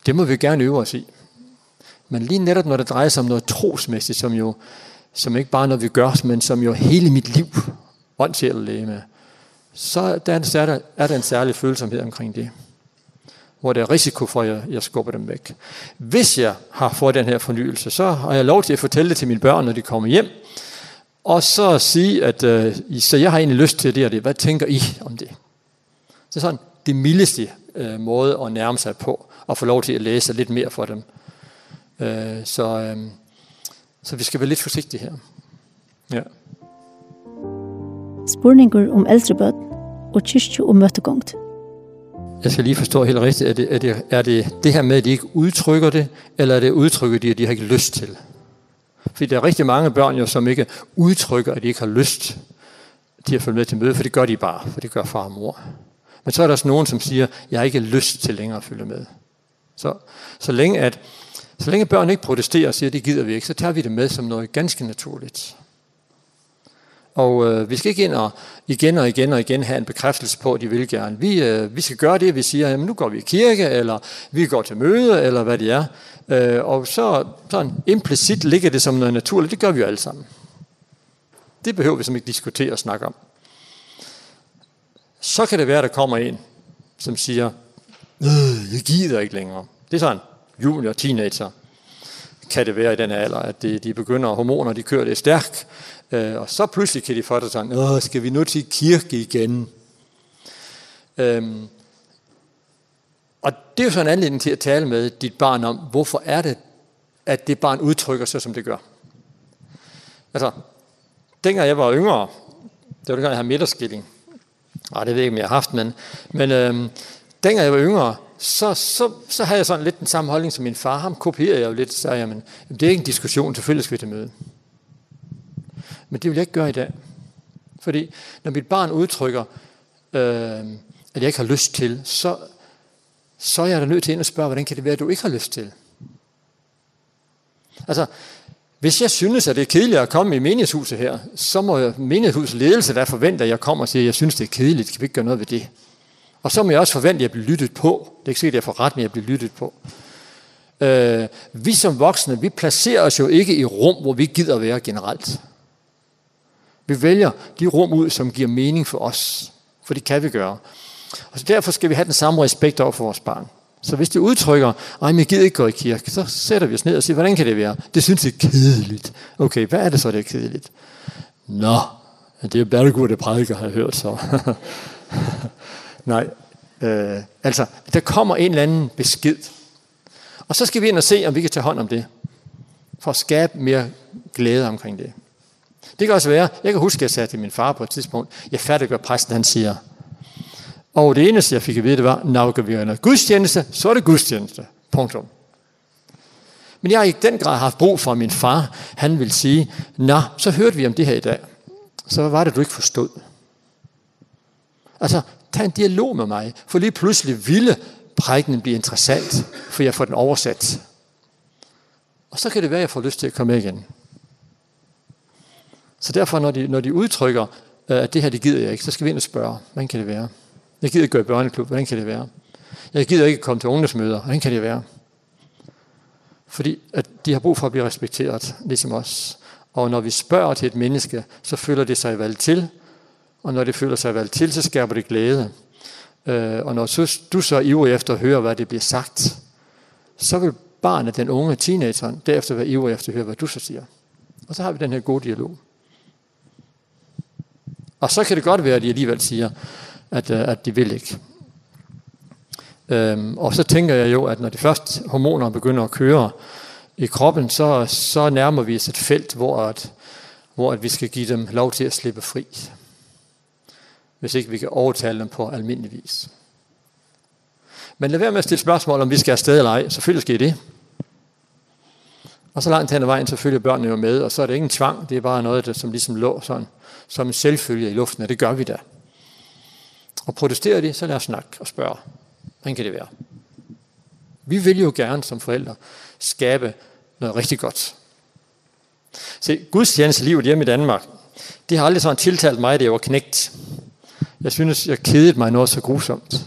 Det må vi gerne øve os i. Men lige netop, når det drejer sig om noget trosmæssigt, som jo som ikke bare noget, vi gør, men som jo hele mit liv, ånd, sjæl og læge så der er, der, er der en særlig følsomhed omkring det, hvor der er risiko for, at jeg, jeg skubber dem væk. Hvis jeg har fået den her fornyelse, så har jeg lov til at fortælle det til mine børn, når de kommer hjem, og så sige, at øh, så jeg har egentlig lyst til det og det. Hvad tænker I om det? Så sådan, det mildeste øh, måde at nærme sig på, og få lov til at læse lidt mere for dem. Øh, så... Øh, Så vi skal være litt forsiktige her. Ja. Spurninger om eldrebød og kyrkje og møtegångt. Jeg skal lige forstå helt rigtigt, er det, er, det, er det det her med, at de ikke udtrykker det, eller er det udtrykker de, at de har ikke lyst til? Fordi der er rigtig mange børn, jo, som ikke udtrykker, at de ikke har lyst til at følge med til møde, for det gør de bare, for det gør far og mor. Men så er der også nogen, som siger, jeg har ikke lyst til længere at følge med. Så, så længe at Så længe børn ikke protesterer og siger, det gider vi ikke, så tager vi det med som noget ganske naturligt. Og øh, vi skal ikke ind og igen og igen og igen have en bekræftelse på, at de vil gerne. Vi, øh, vi skal gøre det, vi siger, jamen nu går vi i kirke, eller vi går til møde, eller hvad det er. Øh, og så sådan implicit ligger det som noget naturligt, det gør vi jo alle sammen. Det behøver vi som ikke diskutere og snakke om. Så kan det være, at der kommer en, som siger, øh, jeg gider ikke længere. Det er sådan, junior, teenager, kan det være i den alder, at de, de begynder, hormoner de kører det stærkt, øh, og så pludselig kan de få det sådan, Åh, skal vi nu til kirke igen? Øhm, og det er jo så en anledning til at tale med dit barn om, hvorfor er det, at det barn udtrykker sig, som det gør. Altså, dengang jeg var yngre, det var dengang jeg havde midterskilling, Nej, det ved jeg ikke, om jeg har haft, men, men øhm, dengang jeg var yngre, så, så, så havde jeg sådan lidt den samme holdning som min far. Ham kopierede jeg jo lidt, så sagde jeg, men det er ikke en diskussion, selvfølgelig skal vi til møde. Men det vil jeg ikke gøre i dag. Fordi når mit barn udtrykker, øh, at jeg ikke har lyst til, så, så er jeg da nødt til at spørge, hvordan kan det være, at du ikke har lyst til? Altså, hvis jeg synes, at det er kedeligt at komme i menighedshuset her, så må menighedshuset ledelse da forvente, at jeg kommer og siger, at jeg synes, det er kedeligt, kan vi ikke gøre noget ved det? Og så må jeg også forvente, at jeg bliver lyttet på. Det er ikke sikkert, at jeg får ret, men jeg bliver lyttet på. Øh, vi som voksne, vi placerer os jo ikke i rum, hvor vi gider være generelt. Vi vælger de rum ud, som giver mening for os. For det kan vi gøre. Og så derfor skal vi have den samme respekt over for vores barn. Så hvis de udtrykker, ej, men jeg gider ikke gå i kirke, så sætter vi os ned og siger, hvordan kan det være? Det synes jeg er kedeligt. Okay, hvad er det så, det er kedeligt? Nå, det er bare gode prædiker, har jeg hørt så. Nej, øh, altså, der kommer en eller anden besked. Og så skal vi ind og se, om vi kan tage hånd om det. For at skabe mere glæde omkring det. Det kan også være, jeg kan huske, at jeg sagde til min far på et tidspunkt, jeg færdiggør præsten, han siger. Og det eneste, jeg fik at vide, det var, når vi gør noget gudstjeneste, så er det gudstjeneste. Punktum. Men jeg har i den grad haft brug for, at min far, han vil sige, nå, så hørte vi om det her i dag. Så var det, du ikke forstod. Altså, ta en dialog med mig, for lige pludselig ville prægnen blive interessant, for jeg får den oversat. Og så kan det være, at jeg får lyst til at komme igen. Så derfor, når de, når de udtrykker, at det her, det gider jeg ikke, så skal vi ind og spørge, hvordan kan det være? Jeg gider ikke gå i børneklub, hvordan kan det være? Jeg gider ikke komme til ungdomsmøder, hvordan kan det være? Fordi at de har brug for at blive respekteret, ligesom os. Og når vi spørger til et menneske, så føler det sig valgt til, og når det føler sig vel til, så skaber det glæde. Øh, og når du så ivrig efter at høre, hvad det bliver sagt, så vil barnet, den unge teenageren, derefter være ivrig efter at høre, hvad du så siger. Og så har vi den her gode dialog. Og så kan det godt være, at de alligevel siger, at, at de vil ikke. Øhm, og så tænker jeg jo, at når de første hormoner begynder at køre i kroppen, så, så nærmer vi os et felt, hvor, at, hvor at vi skal give dem lov til at slippe fri hvis ikke vi kan overtale dem på almindelig vis. Men lad være med at stille spørgsmål, om vi skal afsted eller ej. Selvfølgelig skal I det. Og så langt hen ad vejen, så følger børnene jo med, og så er det ingen tvang, det er bare noget, der, som ligesom lå sådan, som en selvfølge i luften, og det gør vi da. Og protesterer de, så lad os snakke og spørge, hvordan kan det være? Vi vil jo gerne som forældre skabe noget rigtig godt. Se, Guds tjeneste livet hjemme i Danmark, det har aldrig sådan tiltalt mig, det var knægt. Jeg synes, jeg kedede mig noget så grusomt.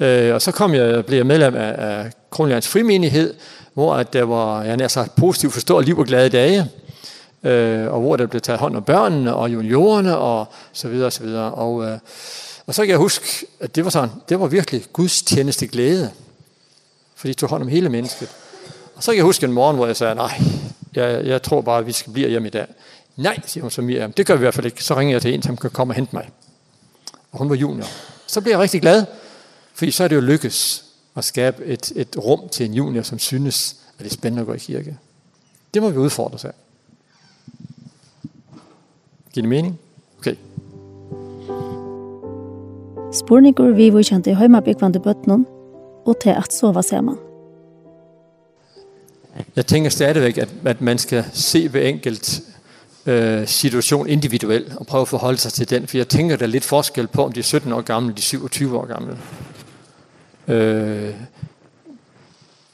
Øh, og så kom jeg og blev medlem af, af Kronlands Frimenighed, hvor at der var jeg nær sagt positivt forstået liv og glade dage, øh, og hvor der blev taget hånd om børnene og juniorerne og så videre og så videre. Og, øh, og så kan jeg huske, at det var, sådan, det var virkelig Guds tjeneste glæde, fordi de tog hånd om hele mennesket. Og så kan jeg huske en morgen, hvor jeg sagde, nej, jeg, jeg tror bare, at vi skal blive hjemme i dag. Nej, siger hun så Miriam, det gør vi i hvert fald ikke. Så ringer jeg til en, som kan komme og hente mig og hun var junior. Så blev jeg rigtig glad, fordi så er det jo lykkes at skabe et, et rum til en junior, som synes, at det er spændende at gå i kirke. Det må vi udfordre sig. Giver det mening? Okay. Spurningur vi var kjente i heimabikvande bøtnen, og til at sove sammen. Jeg tænker stadigvæk, at, at man skal se ved enkelt øh, situation individuelt og prøve at forholde sig til den, for jeg tænker, der er lidt forskel på, om de er 17 år gamle, de er 27 år gamle. Øh,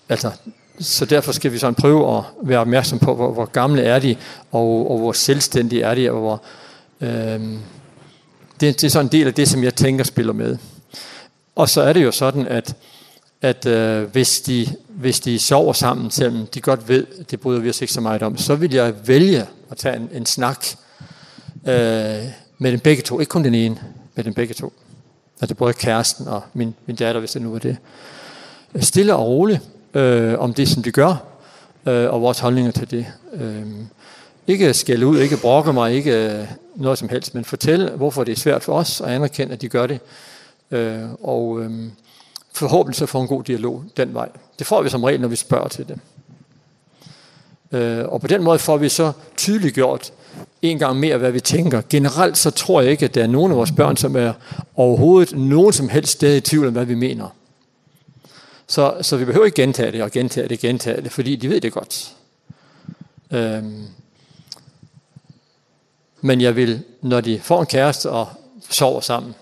altså, så derfor skal vi sådan prøve at være opmærksom på, hvor, hvor gamle er de, og, og hvor selvstændige er de, og hvor... Øh, det, det er sådan en del af det, som jeg tænker spiller med. Og så er det jo sådan, at at øh, hvis, de, hvis de sover sammen, selvom de godt ved, det bryder vi os ikke så meget om, så vil jeg vælge at tage en, en snak øh, med den begge to. Ikke kun den ene, med den begge to. At det både kæresten og min, min datter, hvis det nu var det. Stille og roligt øh, om det, som de gør, øh, og vores holdninger til det. Øh, ikke skælde ud, ikke brokke mig, ikke noget som helst, men fortælle, hvorfor det er svært for os, og anerkende, at de gør det. Øh, og... Øh, forhåbentlig får en god dialog den vej. Det får vi som regel, når vi spørger til det. Og på den måde får vi så tydeliggjort en gang mere, hvad vi tænker. Generelt så tror jeg ikke, at der er nogen af vores børn, som er overhovedet nogen som helst sted i tvivl om, hvad vi mener. Så, så vi behøver ikke gentage det og gentage det og gentage det, fordi de ved det godt. Øhm. Men jeg vil, når de får en kæreste og sover sammen,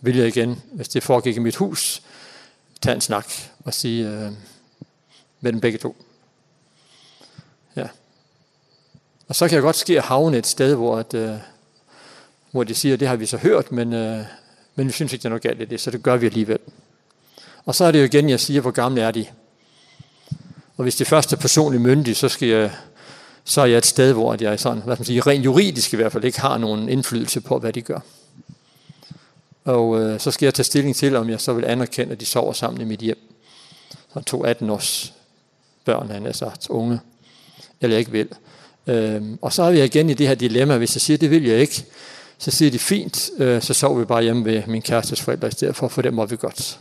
vil jeg igen, hvis det foregik i mit hus, tage en snak og sige øh, med dem begge to. Ja. Og så kan jeg godt ske at havne et sted, hvor, at, øh, hvor de siger, det har vi så hørt, men, øh, men vi synes ikke, det er noget galt i det, så det gør vi alligevel. Og så er det jo igen, jeg siger, hvor gamle er de. Og hvis de første er personligt myndige, så, skal jeg, så er jeg et sted, hvor jeg sådan, hvad skal man sige, rent juridisk i hvert fald ikke har nogen indflydelse på, hvad de gør. Og øh, så skal jeg tage stilling til, om jeg så vil anerkende, at de sover sammen i mit hjem. Så to 18 års børn, han er sagt, unge, eller jeg ikke vil. Øhm, og så er vi igen i det her dilemma, hvis jeg siger, det vil jeg ikke, så siger de fint, øh, så sover vi bare hjemme ved min kærestes forældre i stedet for, for det må vi godt.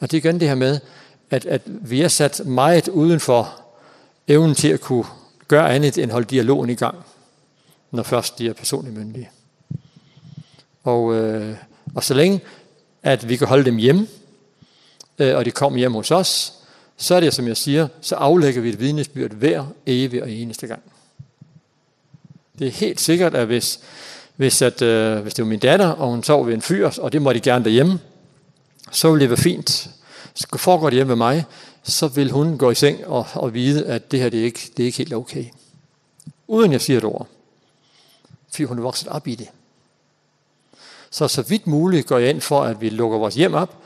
Og det er igen det her med, at, at vi er sat meget uden for evnen til at kunne gøre andet end holde dialogen i gang, når først de er personligt myndige. Og, øh, og så længe, at vi kan holde dem hjemme, øh, og de kommer hjem hos os, så er det, som jeg siger, så aflægger vi et vidnesbyrd hver evig og eneste gang. Det er helt sikkert, at hvis, hvis, at, øh, hvis det var min datter, og hun sov ved en fyr, og det må de gerne derhjemme, så ville det være fint. Så foregår det hjemme med mig, så vil hun gå i seng og, og vide, at det her det er, ikke, det er ikke helt okay. Uden jeg siger et ord. Fordi hun er vokset op i det. Så så vidt muligt går jeg ind for, at vi lukker vores hjem op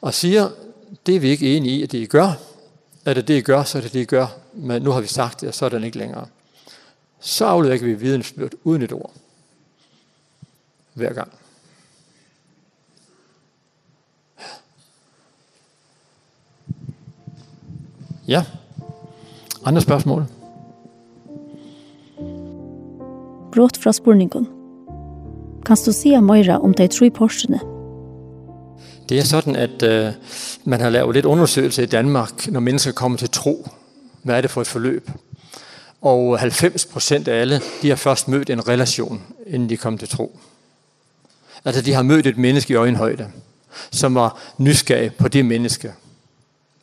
og siger, det er vi ikke enige i, at det I gør. Er det det, I gør, så er det det, I gør. Men nu har vi sagt det, og så er den ikke længere. Så aflægger vi vidensbyrd uden et ord. Hver gang. Ja. Andre spørgsmål? Brått fra spurningen. Kan du sige Moira om de tre porsene? Det er sådan, at uh, man har lavet lidt undersøgelse i Danmark, når mennesker kommer til tro. Hvad er det for et forløb? Og 90 procent af alle, de har først mødt en relation, inden de kom til tro. Altså, de har mødt et menneske i øjenhøjde, som var nysgerrig på det menneske,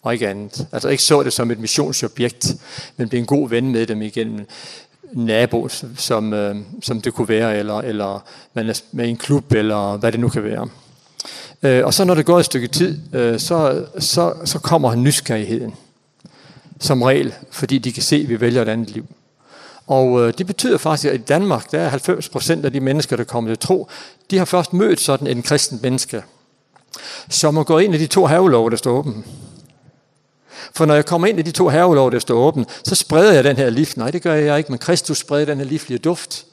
og ikke andet. Altså, ikke så det som et missionsobjekt, men blev en god ven med dem igennem nabo, som, øh, som det kunne være, eller, eller man er med en klub, eller hvad det nu kan være. Øh, og så når det går et stykke tid, øh, så, så, så kommer nysgerrigheden som regel, fordi de kan se, at vi vælger et andet liv. Og øh, det betyder faktisk, at i Danmark, der er 90 procent af de mennesker, der kommer til tro, de har først mødt sådan en kristen menneske, som har gået ind i de to havlov, der står åben. For når jeg kommer ind i de to hervelov, der står åbent, så spreder jeg den her liv. Nej, det gør jeg ikke, men Kristus spreder den her livlige duft.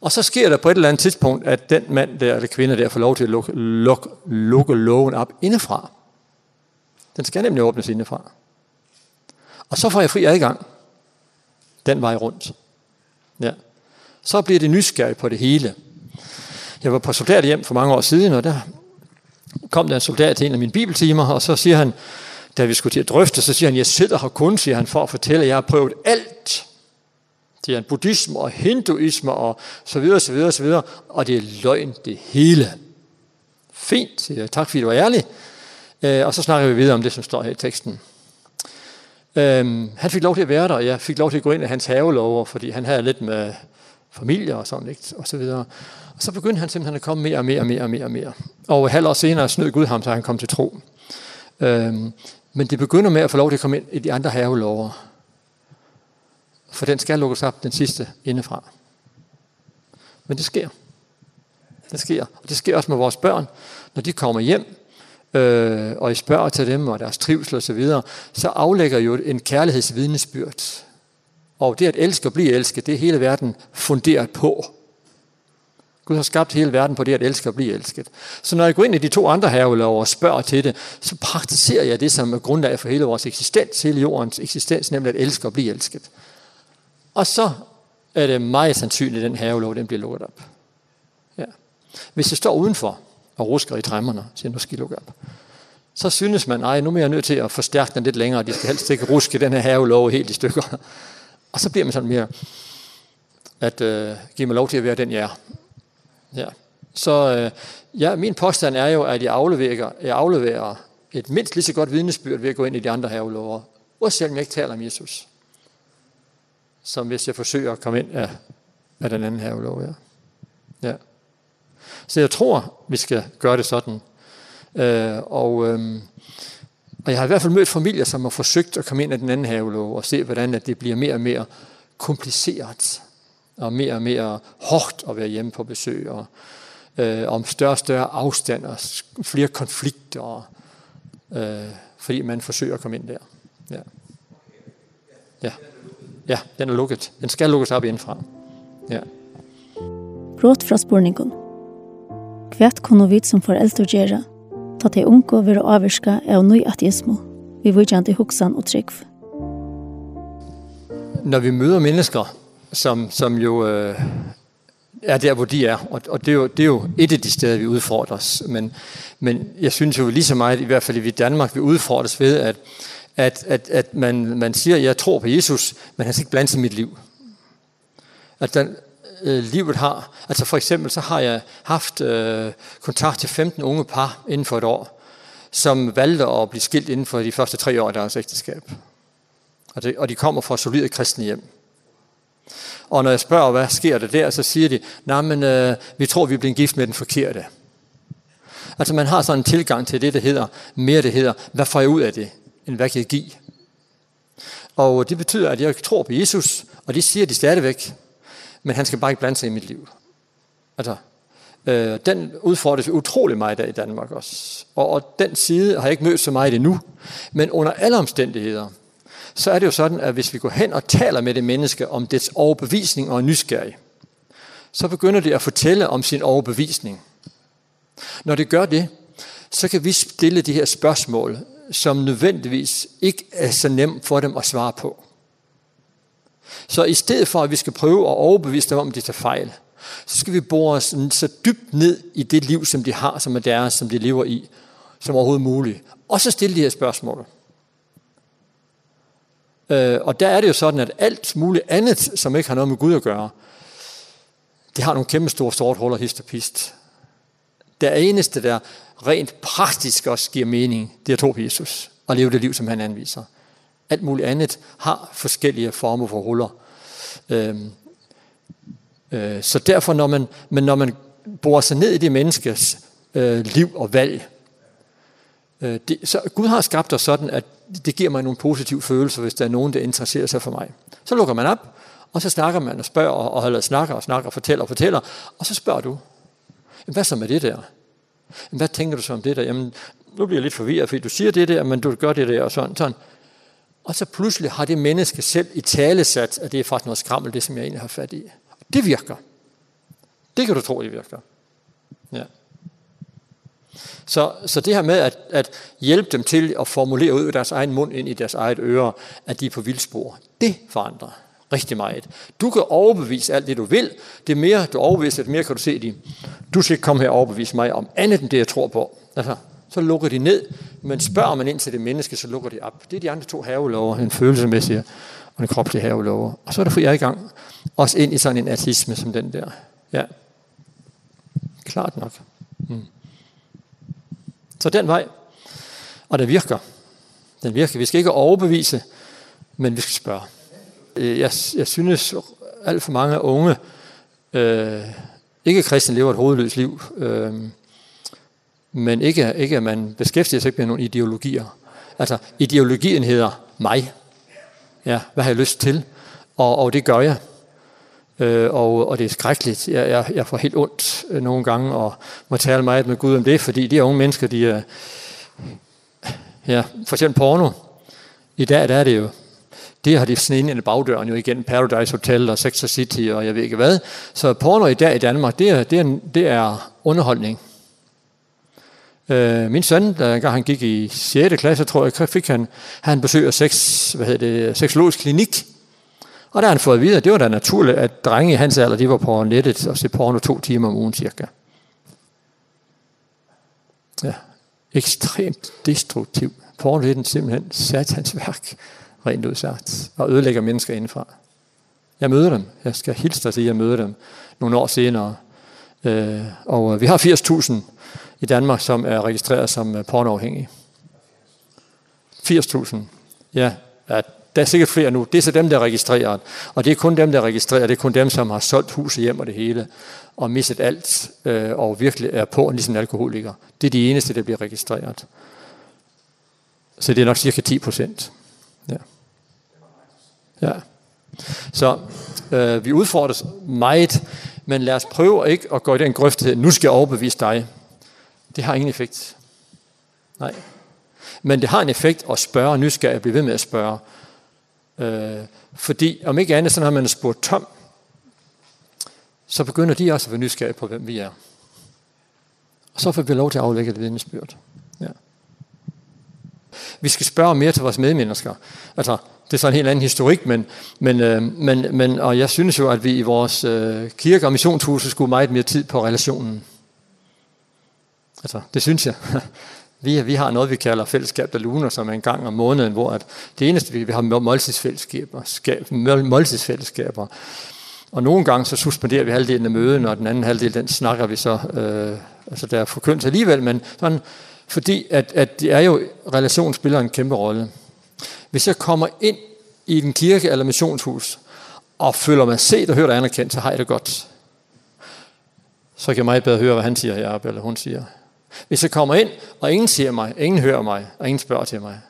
Og så sker der på et eller andet tidspunkt, at den mand der, eller kvinde der, får lov til at lukke, lukke, lukke loven op indefra. Den skal nemlig åbnes indefra. Og så får jeg fri adgang. Den vej rundt. Ja. Så bliver det nysgerrig på det hele. Jeg var på soldat hjem for mange år siden, og der kom der en soldat til en af mine bibeltimer, og så siger han, da vi skulle til at drøfte, så siger han, jeg sidder her kun, siger han, for at fortælle, at jeg har prøvet alt. Det er en buddhisme og hinduisme og så videre, så videre, så videre. Og det er løgn, det hele. Fint, siger jeg. Tak fordi du var ærlig. Øh, og så snakker vi videre om det, som står her i teksten. Øhm, han fik lov til at være der, og jeg fik lov til at gå ind i hans havelover, fordi han havde lidt med familie og sådan, ikke? og så videre. Og så begyndte han simpelthen at komme mere og mere og mere og mere. Og, mere. og halv år senere snød Gud ham, så han kom til tro. Øhm, Men det begynder med at få lov til at komme ind i de andre havelover. For den skal lukkes op, den sidste, indefra. Men det sker. Det sker. Og det sker også med vores børn. Når de kommer hjem, øh, og I spørger til dem og deres trivsel og så videre, så aflægger jo en kærlighedsvidnesbyrd. Og det at elske og blive elsket, det er hele verden funderet på. Gud har skabt hele verden på det at elske og blive elsket. Så når jeg går ind i de to andre havelov og spørger til det, så praktiserer jeg det, som er grundlag for hele vores eksistens, hele jordens eksistens, nemlig at elske og blive elsket. Og så er det meget sandsynligt, at den havelov den bliver lukket op. Ja. Hvis jeg står udenfor og rusker i træmmerne, så nu skal I lukke op, så synes man, nej, nu er jeg nødt til at forstærke den lidt længere, de skal helst ikke ruske den her havelov helt i stykker. Og så bliver man sådan mere, at øh, give mig lov til at være den, jeg er Ja. Så øh, ja, min påstand er jo, at jeg afleverer, jeg afleverer et mindst lige så godt vidnesbyrd ved at gå ind i de andre havelover, også selvom jeg ikke taler om Jesus, som hvis jeg forsøger at komme ind af, af den anden havelov. Ja. ja. Så jeg tror, vi skal gøre det sådan. Øh, og, øh, og jeg har i hvert fald mødt familier, som har forsøgt at komme ind af den anden havelov og se, hvordan at det bliver mere og mere kompliceret og mere og mere hårdt at være hjemme på besøg, og øh, om større og større afstand og flere konflikter, og, øh, fordi man forsøger at komme ind der. Ja. Ja. Ja, den er lukket. Den skal lukkes op indenfra. Ja. Brot fra spurningen. Kvært kunne vi som foreldre gjøre, ta til unge og være avvirke av nøy ateismo, vi vurgjende hoksan og trygg. Når vi møder mennesker, som, som jo øh, er der, hvor de er. Og, og det, er jo, det er jo et af de steder, vi udfordres. Men, men jeg synes jo lige så meget, i hvert fald i Danmark, vi udfordres ved, at, at, at, at man, man siger, jeg tror på Jesus, men han skal ikke blande sig i mit liv. At den, øh, livet har, altså for eksempel så har jeg haft øh, kontakt til 15 unge par inden for et år, som valgte at blive skilt inden for de første tre år af deres ægteskab. Og, det, og de kommer fra solide kristne hjem. Og når jeg spørger, hvad sker der der, så siger de, nej, men øh, vi tror, vi bliver gift med den forkerte. Altså man har sådan en tilgang til det, der hedder, mere det hedder, hvad får jeg ud af det, end hvad kan jeg give? Og det betyder, at jeg tror på Jesus, og det siger de stadigvæk, men han skal bare ikke blande sig i mit liv. Altså, øh, den udfordres utrolig meget der i Danmark også. Og, og den side har jeg ikke mødt så meget endnu, men under alle omstændigheder, så er det jo sådan, at hvis vi går hen og taler med det menneske om dets overbevisning og nysgerrig, så begynder det at fortælle om sin overbevisning. Når det gør det, så kan vi stille de her spørgsmål, som nødvendigvis ikke er så nemt for dem at svare på. Så i stedet for, at vi skal prøve at overbevise dem om, de tager fejl, så skal vi bore os så dybt ned i det liv, som de har, som er deres, som de lever i, som overhovedet muligt. Og så stille de her spørgsmål. Øh, og der er det jo sådan, at alt muligt andet, som ikke har noget med Gud at gøre, det har nogle kæmpe store sort huller hist og pist. Det eneste, der rent praktisk også giver mening, det er at tro på Jesus og leve det liv, som han anviser. Alt muligt andet har forskellige former for huller. Øhm, øh, så derfor, når man, men når man borer sig ned i det menneskes øh, liv og valg, det, så Gud har skabt os sådan, at det giver mig nogle positive følelser, hvis der er nogen, der interesserer sig for mig. Så lukker man op, og så snakker man og spørger, og holder snakker og snakker, og fortæller og fortæller, og så spørger du, hvad så med det der? Jamen, hvad tænker du så om det der? Jamen, nu bliver jeg lidt forvirret, fordi du siger det der, men du gør det der, og sådan, sådan. Og så pludselig har det menneske selv i tale sat, at det er faktisk noget skrammel, det som jeg egentlig har fat i. Det virker. Det kan du tro, det virker. Ja. Så, så det her med at, at hjælpe dem til at formulere ud af deres egen mund ind i deres eget øre, at de er på vildspor, det forandrer rigtig meget. Du kan overbevise alt det, du vil. Det mere du overbeviser, det mere kan du se det. Du skal ikke komme her og overbevise mig om andet end det, jeg tror på. Altså, så lukker de ned, men spørger man ind til det menneske, så lukker de op. Det er de andre to havelover, en følelsemæssig og en kropslig havelover. Og så er der fri adgang, også ind i sådan en artisme som den der. Ja, klart nok. Mm. Så den vej, og det virker. Den virker. Vi skal ikke overbevise, men vi skal spørge. Jeg, jeg synes, alt for mange unge, øh, ikke kristne, lever et hovedløst liv, øh, men ikke, ikke at man beskæftiger sig ikke med nogle ideologier. Altså, ideologien hedder mig. Ja, hvad har jeg lyst til? Og, og det gør jeg. Øh, og, og det er skrækkeligt. Jeg, jeg, jeg får helt ondt øh, nogle gange, og må tale meget med Gud om det, fordi de unge mennesker, de er... Ja, for eksempel porno. I dag der er det jo det har de snedet ind i bagdøren jo igen, Paradise Hotel og Sex and City og jeg ved ikke hvad. Så porno i dag i Danmark, det er, det er, det er underholdning. Øh, min søn, da engang han gik i 6. klasse, tror jeg, fik han, han besøg af sex, hvad hedder det, seksologisk klinik, Og der har han fået at vide, at det var da naturligt, at drenge i hans alder, de var på nettet og se porno to timer om ugen cirka. Ja, ekstremt destruktiv. Porno er den simpelthen satans værk, rent udsagt, og ødelægger mennesker indenfra. Jeg møder dem. Jeg skal hilse dig til, at jeg møder dem nogle år senere. Øh, og vi har 80.000 i Danmark, som er registreret som pornoafhængige. 80.000. Ja, at Der er sikkert flere nu. Det er så dem, der registrerer. Og det er kun dem, der registrerer. Det er kun dem, som har solgt huset hjem og det hele. Og mistet alt. Øh, og virkelig er på, ligesom alkoholiker. Det er de eneste, der bliver registreret. Så det er nok cirka 10 procent. Ja. Ja. Så øh, vi udfordres meget, men lad os prøve ikke at gå i den grøft, nu skal jeg overbevise dig. Det har ingen effekt. Nej. Men det har en effekt at spørge nysgerrig Jeg blive ved med at spørge. Øh, fordi om ikke andet, så har man spurgt tom, så begynder de også at være nysgerrige på, hvem vi er. Og så får vi lov til at aflægge det vidnesbyrd. Ja. Vi skal spørge mere til vores medmennesker. Altså, det er så en helt anden historik, men, men, øh, men, men og jeg synes jo, at vi i vores øh, kirke- og missionshus skulle meget mere tid på relationen. Altså, det synes jeg. Vi, vi har noget, vi kalder fællesskab der luner, som er en gang om måneden, hvor at det eneste, vi, vi har måltidsfællesskaber, skab, måltidsfællesskaber. Og nogle gange så suspenderer vi halvdelen af møden, og den anden halvdel, den snakker vi så, øh, altså der er forkyndt alligevel, men sådan, fordi at, at det er jo, relation spiller en kæmpe rolle. Hvis jeg kommer ind i en kirke eller missionshus, og føler mig set og hørt og anerkendt, så har jeg det godt. Så kan jeg meget bedre høre, hvad han siger heroppe, eller hun siger. Hvis jeg kommer ind, og ingen siger mig, ingen hører mig, og ingen spørger til mig,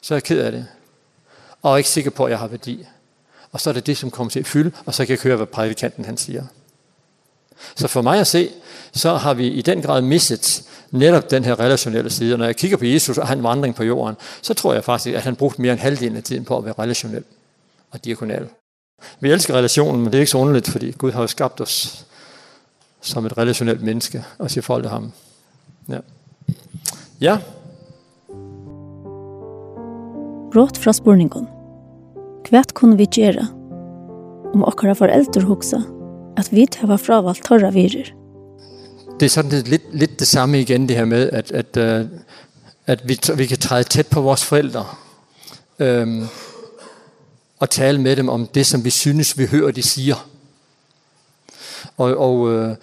så er jeg ked af det. Og er ikke sikker på, at jeg har værdi. Og så er det det, som kommer til at fylde, og så kan jeg høre, hvad prædikanten han siger. Så for mig at se, så har vi i den grad misset netop den her relationelle side. Og når jeg kigger på Jesus og han vandring på jorden, så tror jeg faktisk, at han brugte mere end halvdelen af tiden på at være relationel og diakonal. Vi elsker relationen, men det er ikke så underligt, fordi Gud har jo skabt os som et relationelt menneske og siger folk til ham. Ja. Ja. Brått fra spurningen. Kvært kunne vi gjøre om okkara foreldre hoksa at vi har fravalgt torra virer. Det er sådan lidt, lidt det samme igen, det her med, at, at, at vi, vi kan træde tæt på vores forældre. Øhm, og tale med dem om det, som vi synes, vi hører, de siger. Og, og,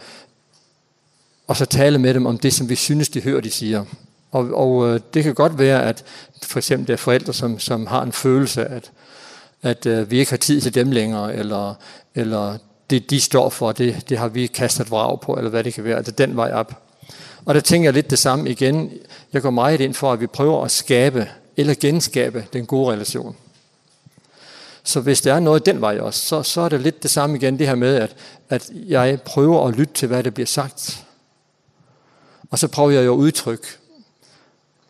og så tale med dem om det, som vi synes, de hører, de siger. Og, og det kan godt være, at for eksempel der er forældre, som, som har en følelse, at, at uh, vi ikke har tid til dem længere, eller, eller det, de står for, det, det har vi kastet vrag på, eller hvad det kan være, at det er den vej op. Og der tænker jeg lidt det samme igen. Jeg går meget ind for, at vi prøver at skabe, eller genskabe, den gode relation. Så hvis der er noget den vej også, så, så er det lidt det samme igen, det her med, at, at jeg prøver at lytte til, hvad der bliver sagt. Og så prøver jeg jo at udtrykke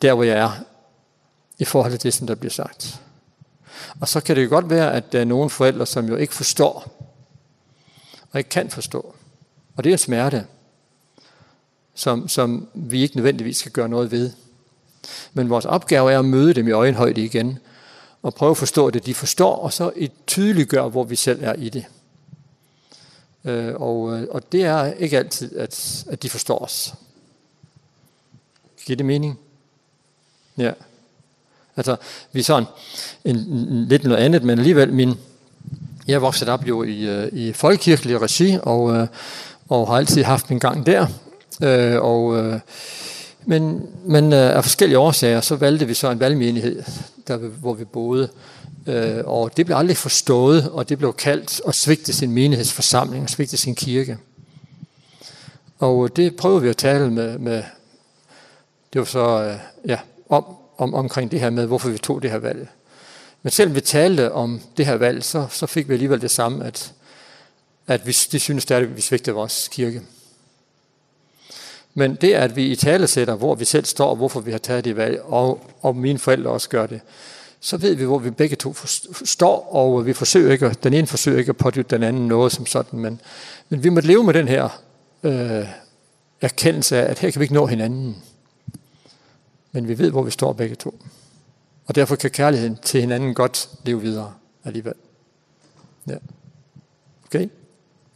der, hvor jeg er, i forhold til det, som der bliver sagt. Og så kan det jo godt være, at der er nogle forældre, som jo ikke forstår, og ikke kan forstå. Og det er en smerte, som, som vi ikke nødvendigvis skal gøre noget ved. Men vores opgave er at møde dem i øjenhøjde igen, og prøve at forstå det, de forstår, og så et tydeliggøre, hvor vi selv er i det. Øh, og, og det er ikke altid, at, at de forstår os. Giver det mening? Ja. Altså, vi er sådan en, en, lidt noget andet, men alligevel min... Jeg voksede op jo i, i folkekirkelig regi, og, og har altid haft min gang der. Øh, og, men men af forskellige årsager, så valgte vi så en valgmenighed, der, hvor vi boede. Øh, og det blev aldrig forstået, og det blev kaldt at svigte sin menighedsforsamling, og svigte sin kirke. Og det prøver vi at tale med, med Det var så ja, om, om, omkring det her med, hvorfor vi tog det her valg. Men selvom vi talte om det her valg, så, så fik vi alligevel det samme, at, at vi, de synes stadig, at vi svigtede vores kirke. Men det, at vi i tale sætter, hvor vi selv står, og hvorfor vi har taget det valg, og, og mine forældre også gør det, så ved vi, hvor vi begge to står, og vi forsøger ikke, den ene forsøger ikke at pådytte den anden noget som sådan, men, men vi må leve med den her øh, erkendelse af, at her kan vi ikke nå hinanden men vi ved, hvor vi står begge to. Og derfor kan kærligheden til hinanden godt leve videre alligevel. Ja. Okay?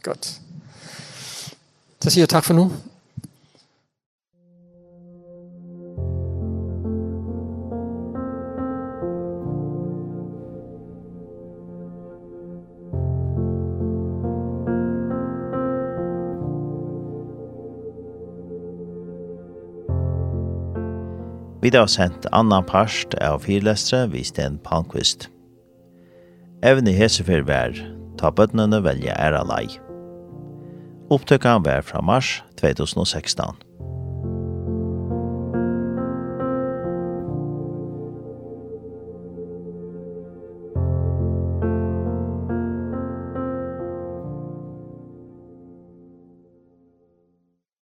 Godt. Så siger jeg tak for nu. Vi har sendt annan parst av fyrlestre vi Sten Palmqvist. Evne hesefer vær, ta bøttene velja æra lei. Opptøkene vær fra mars 2016.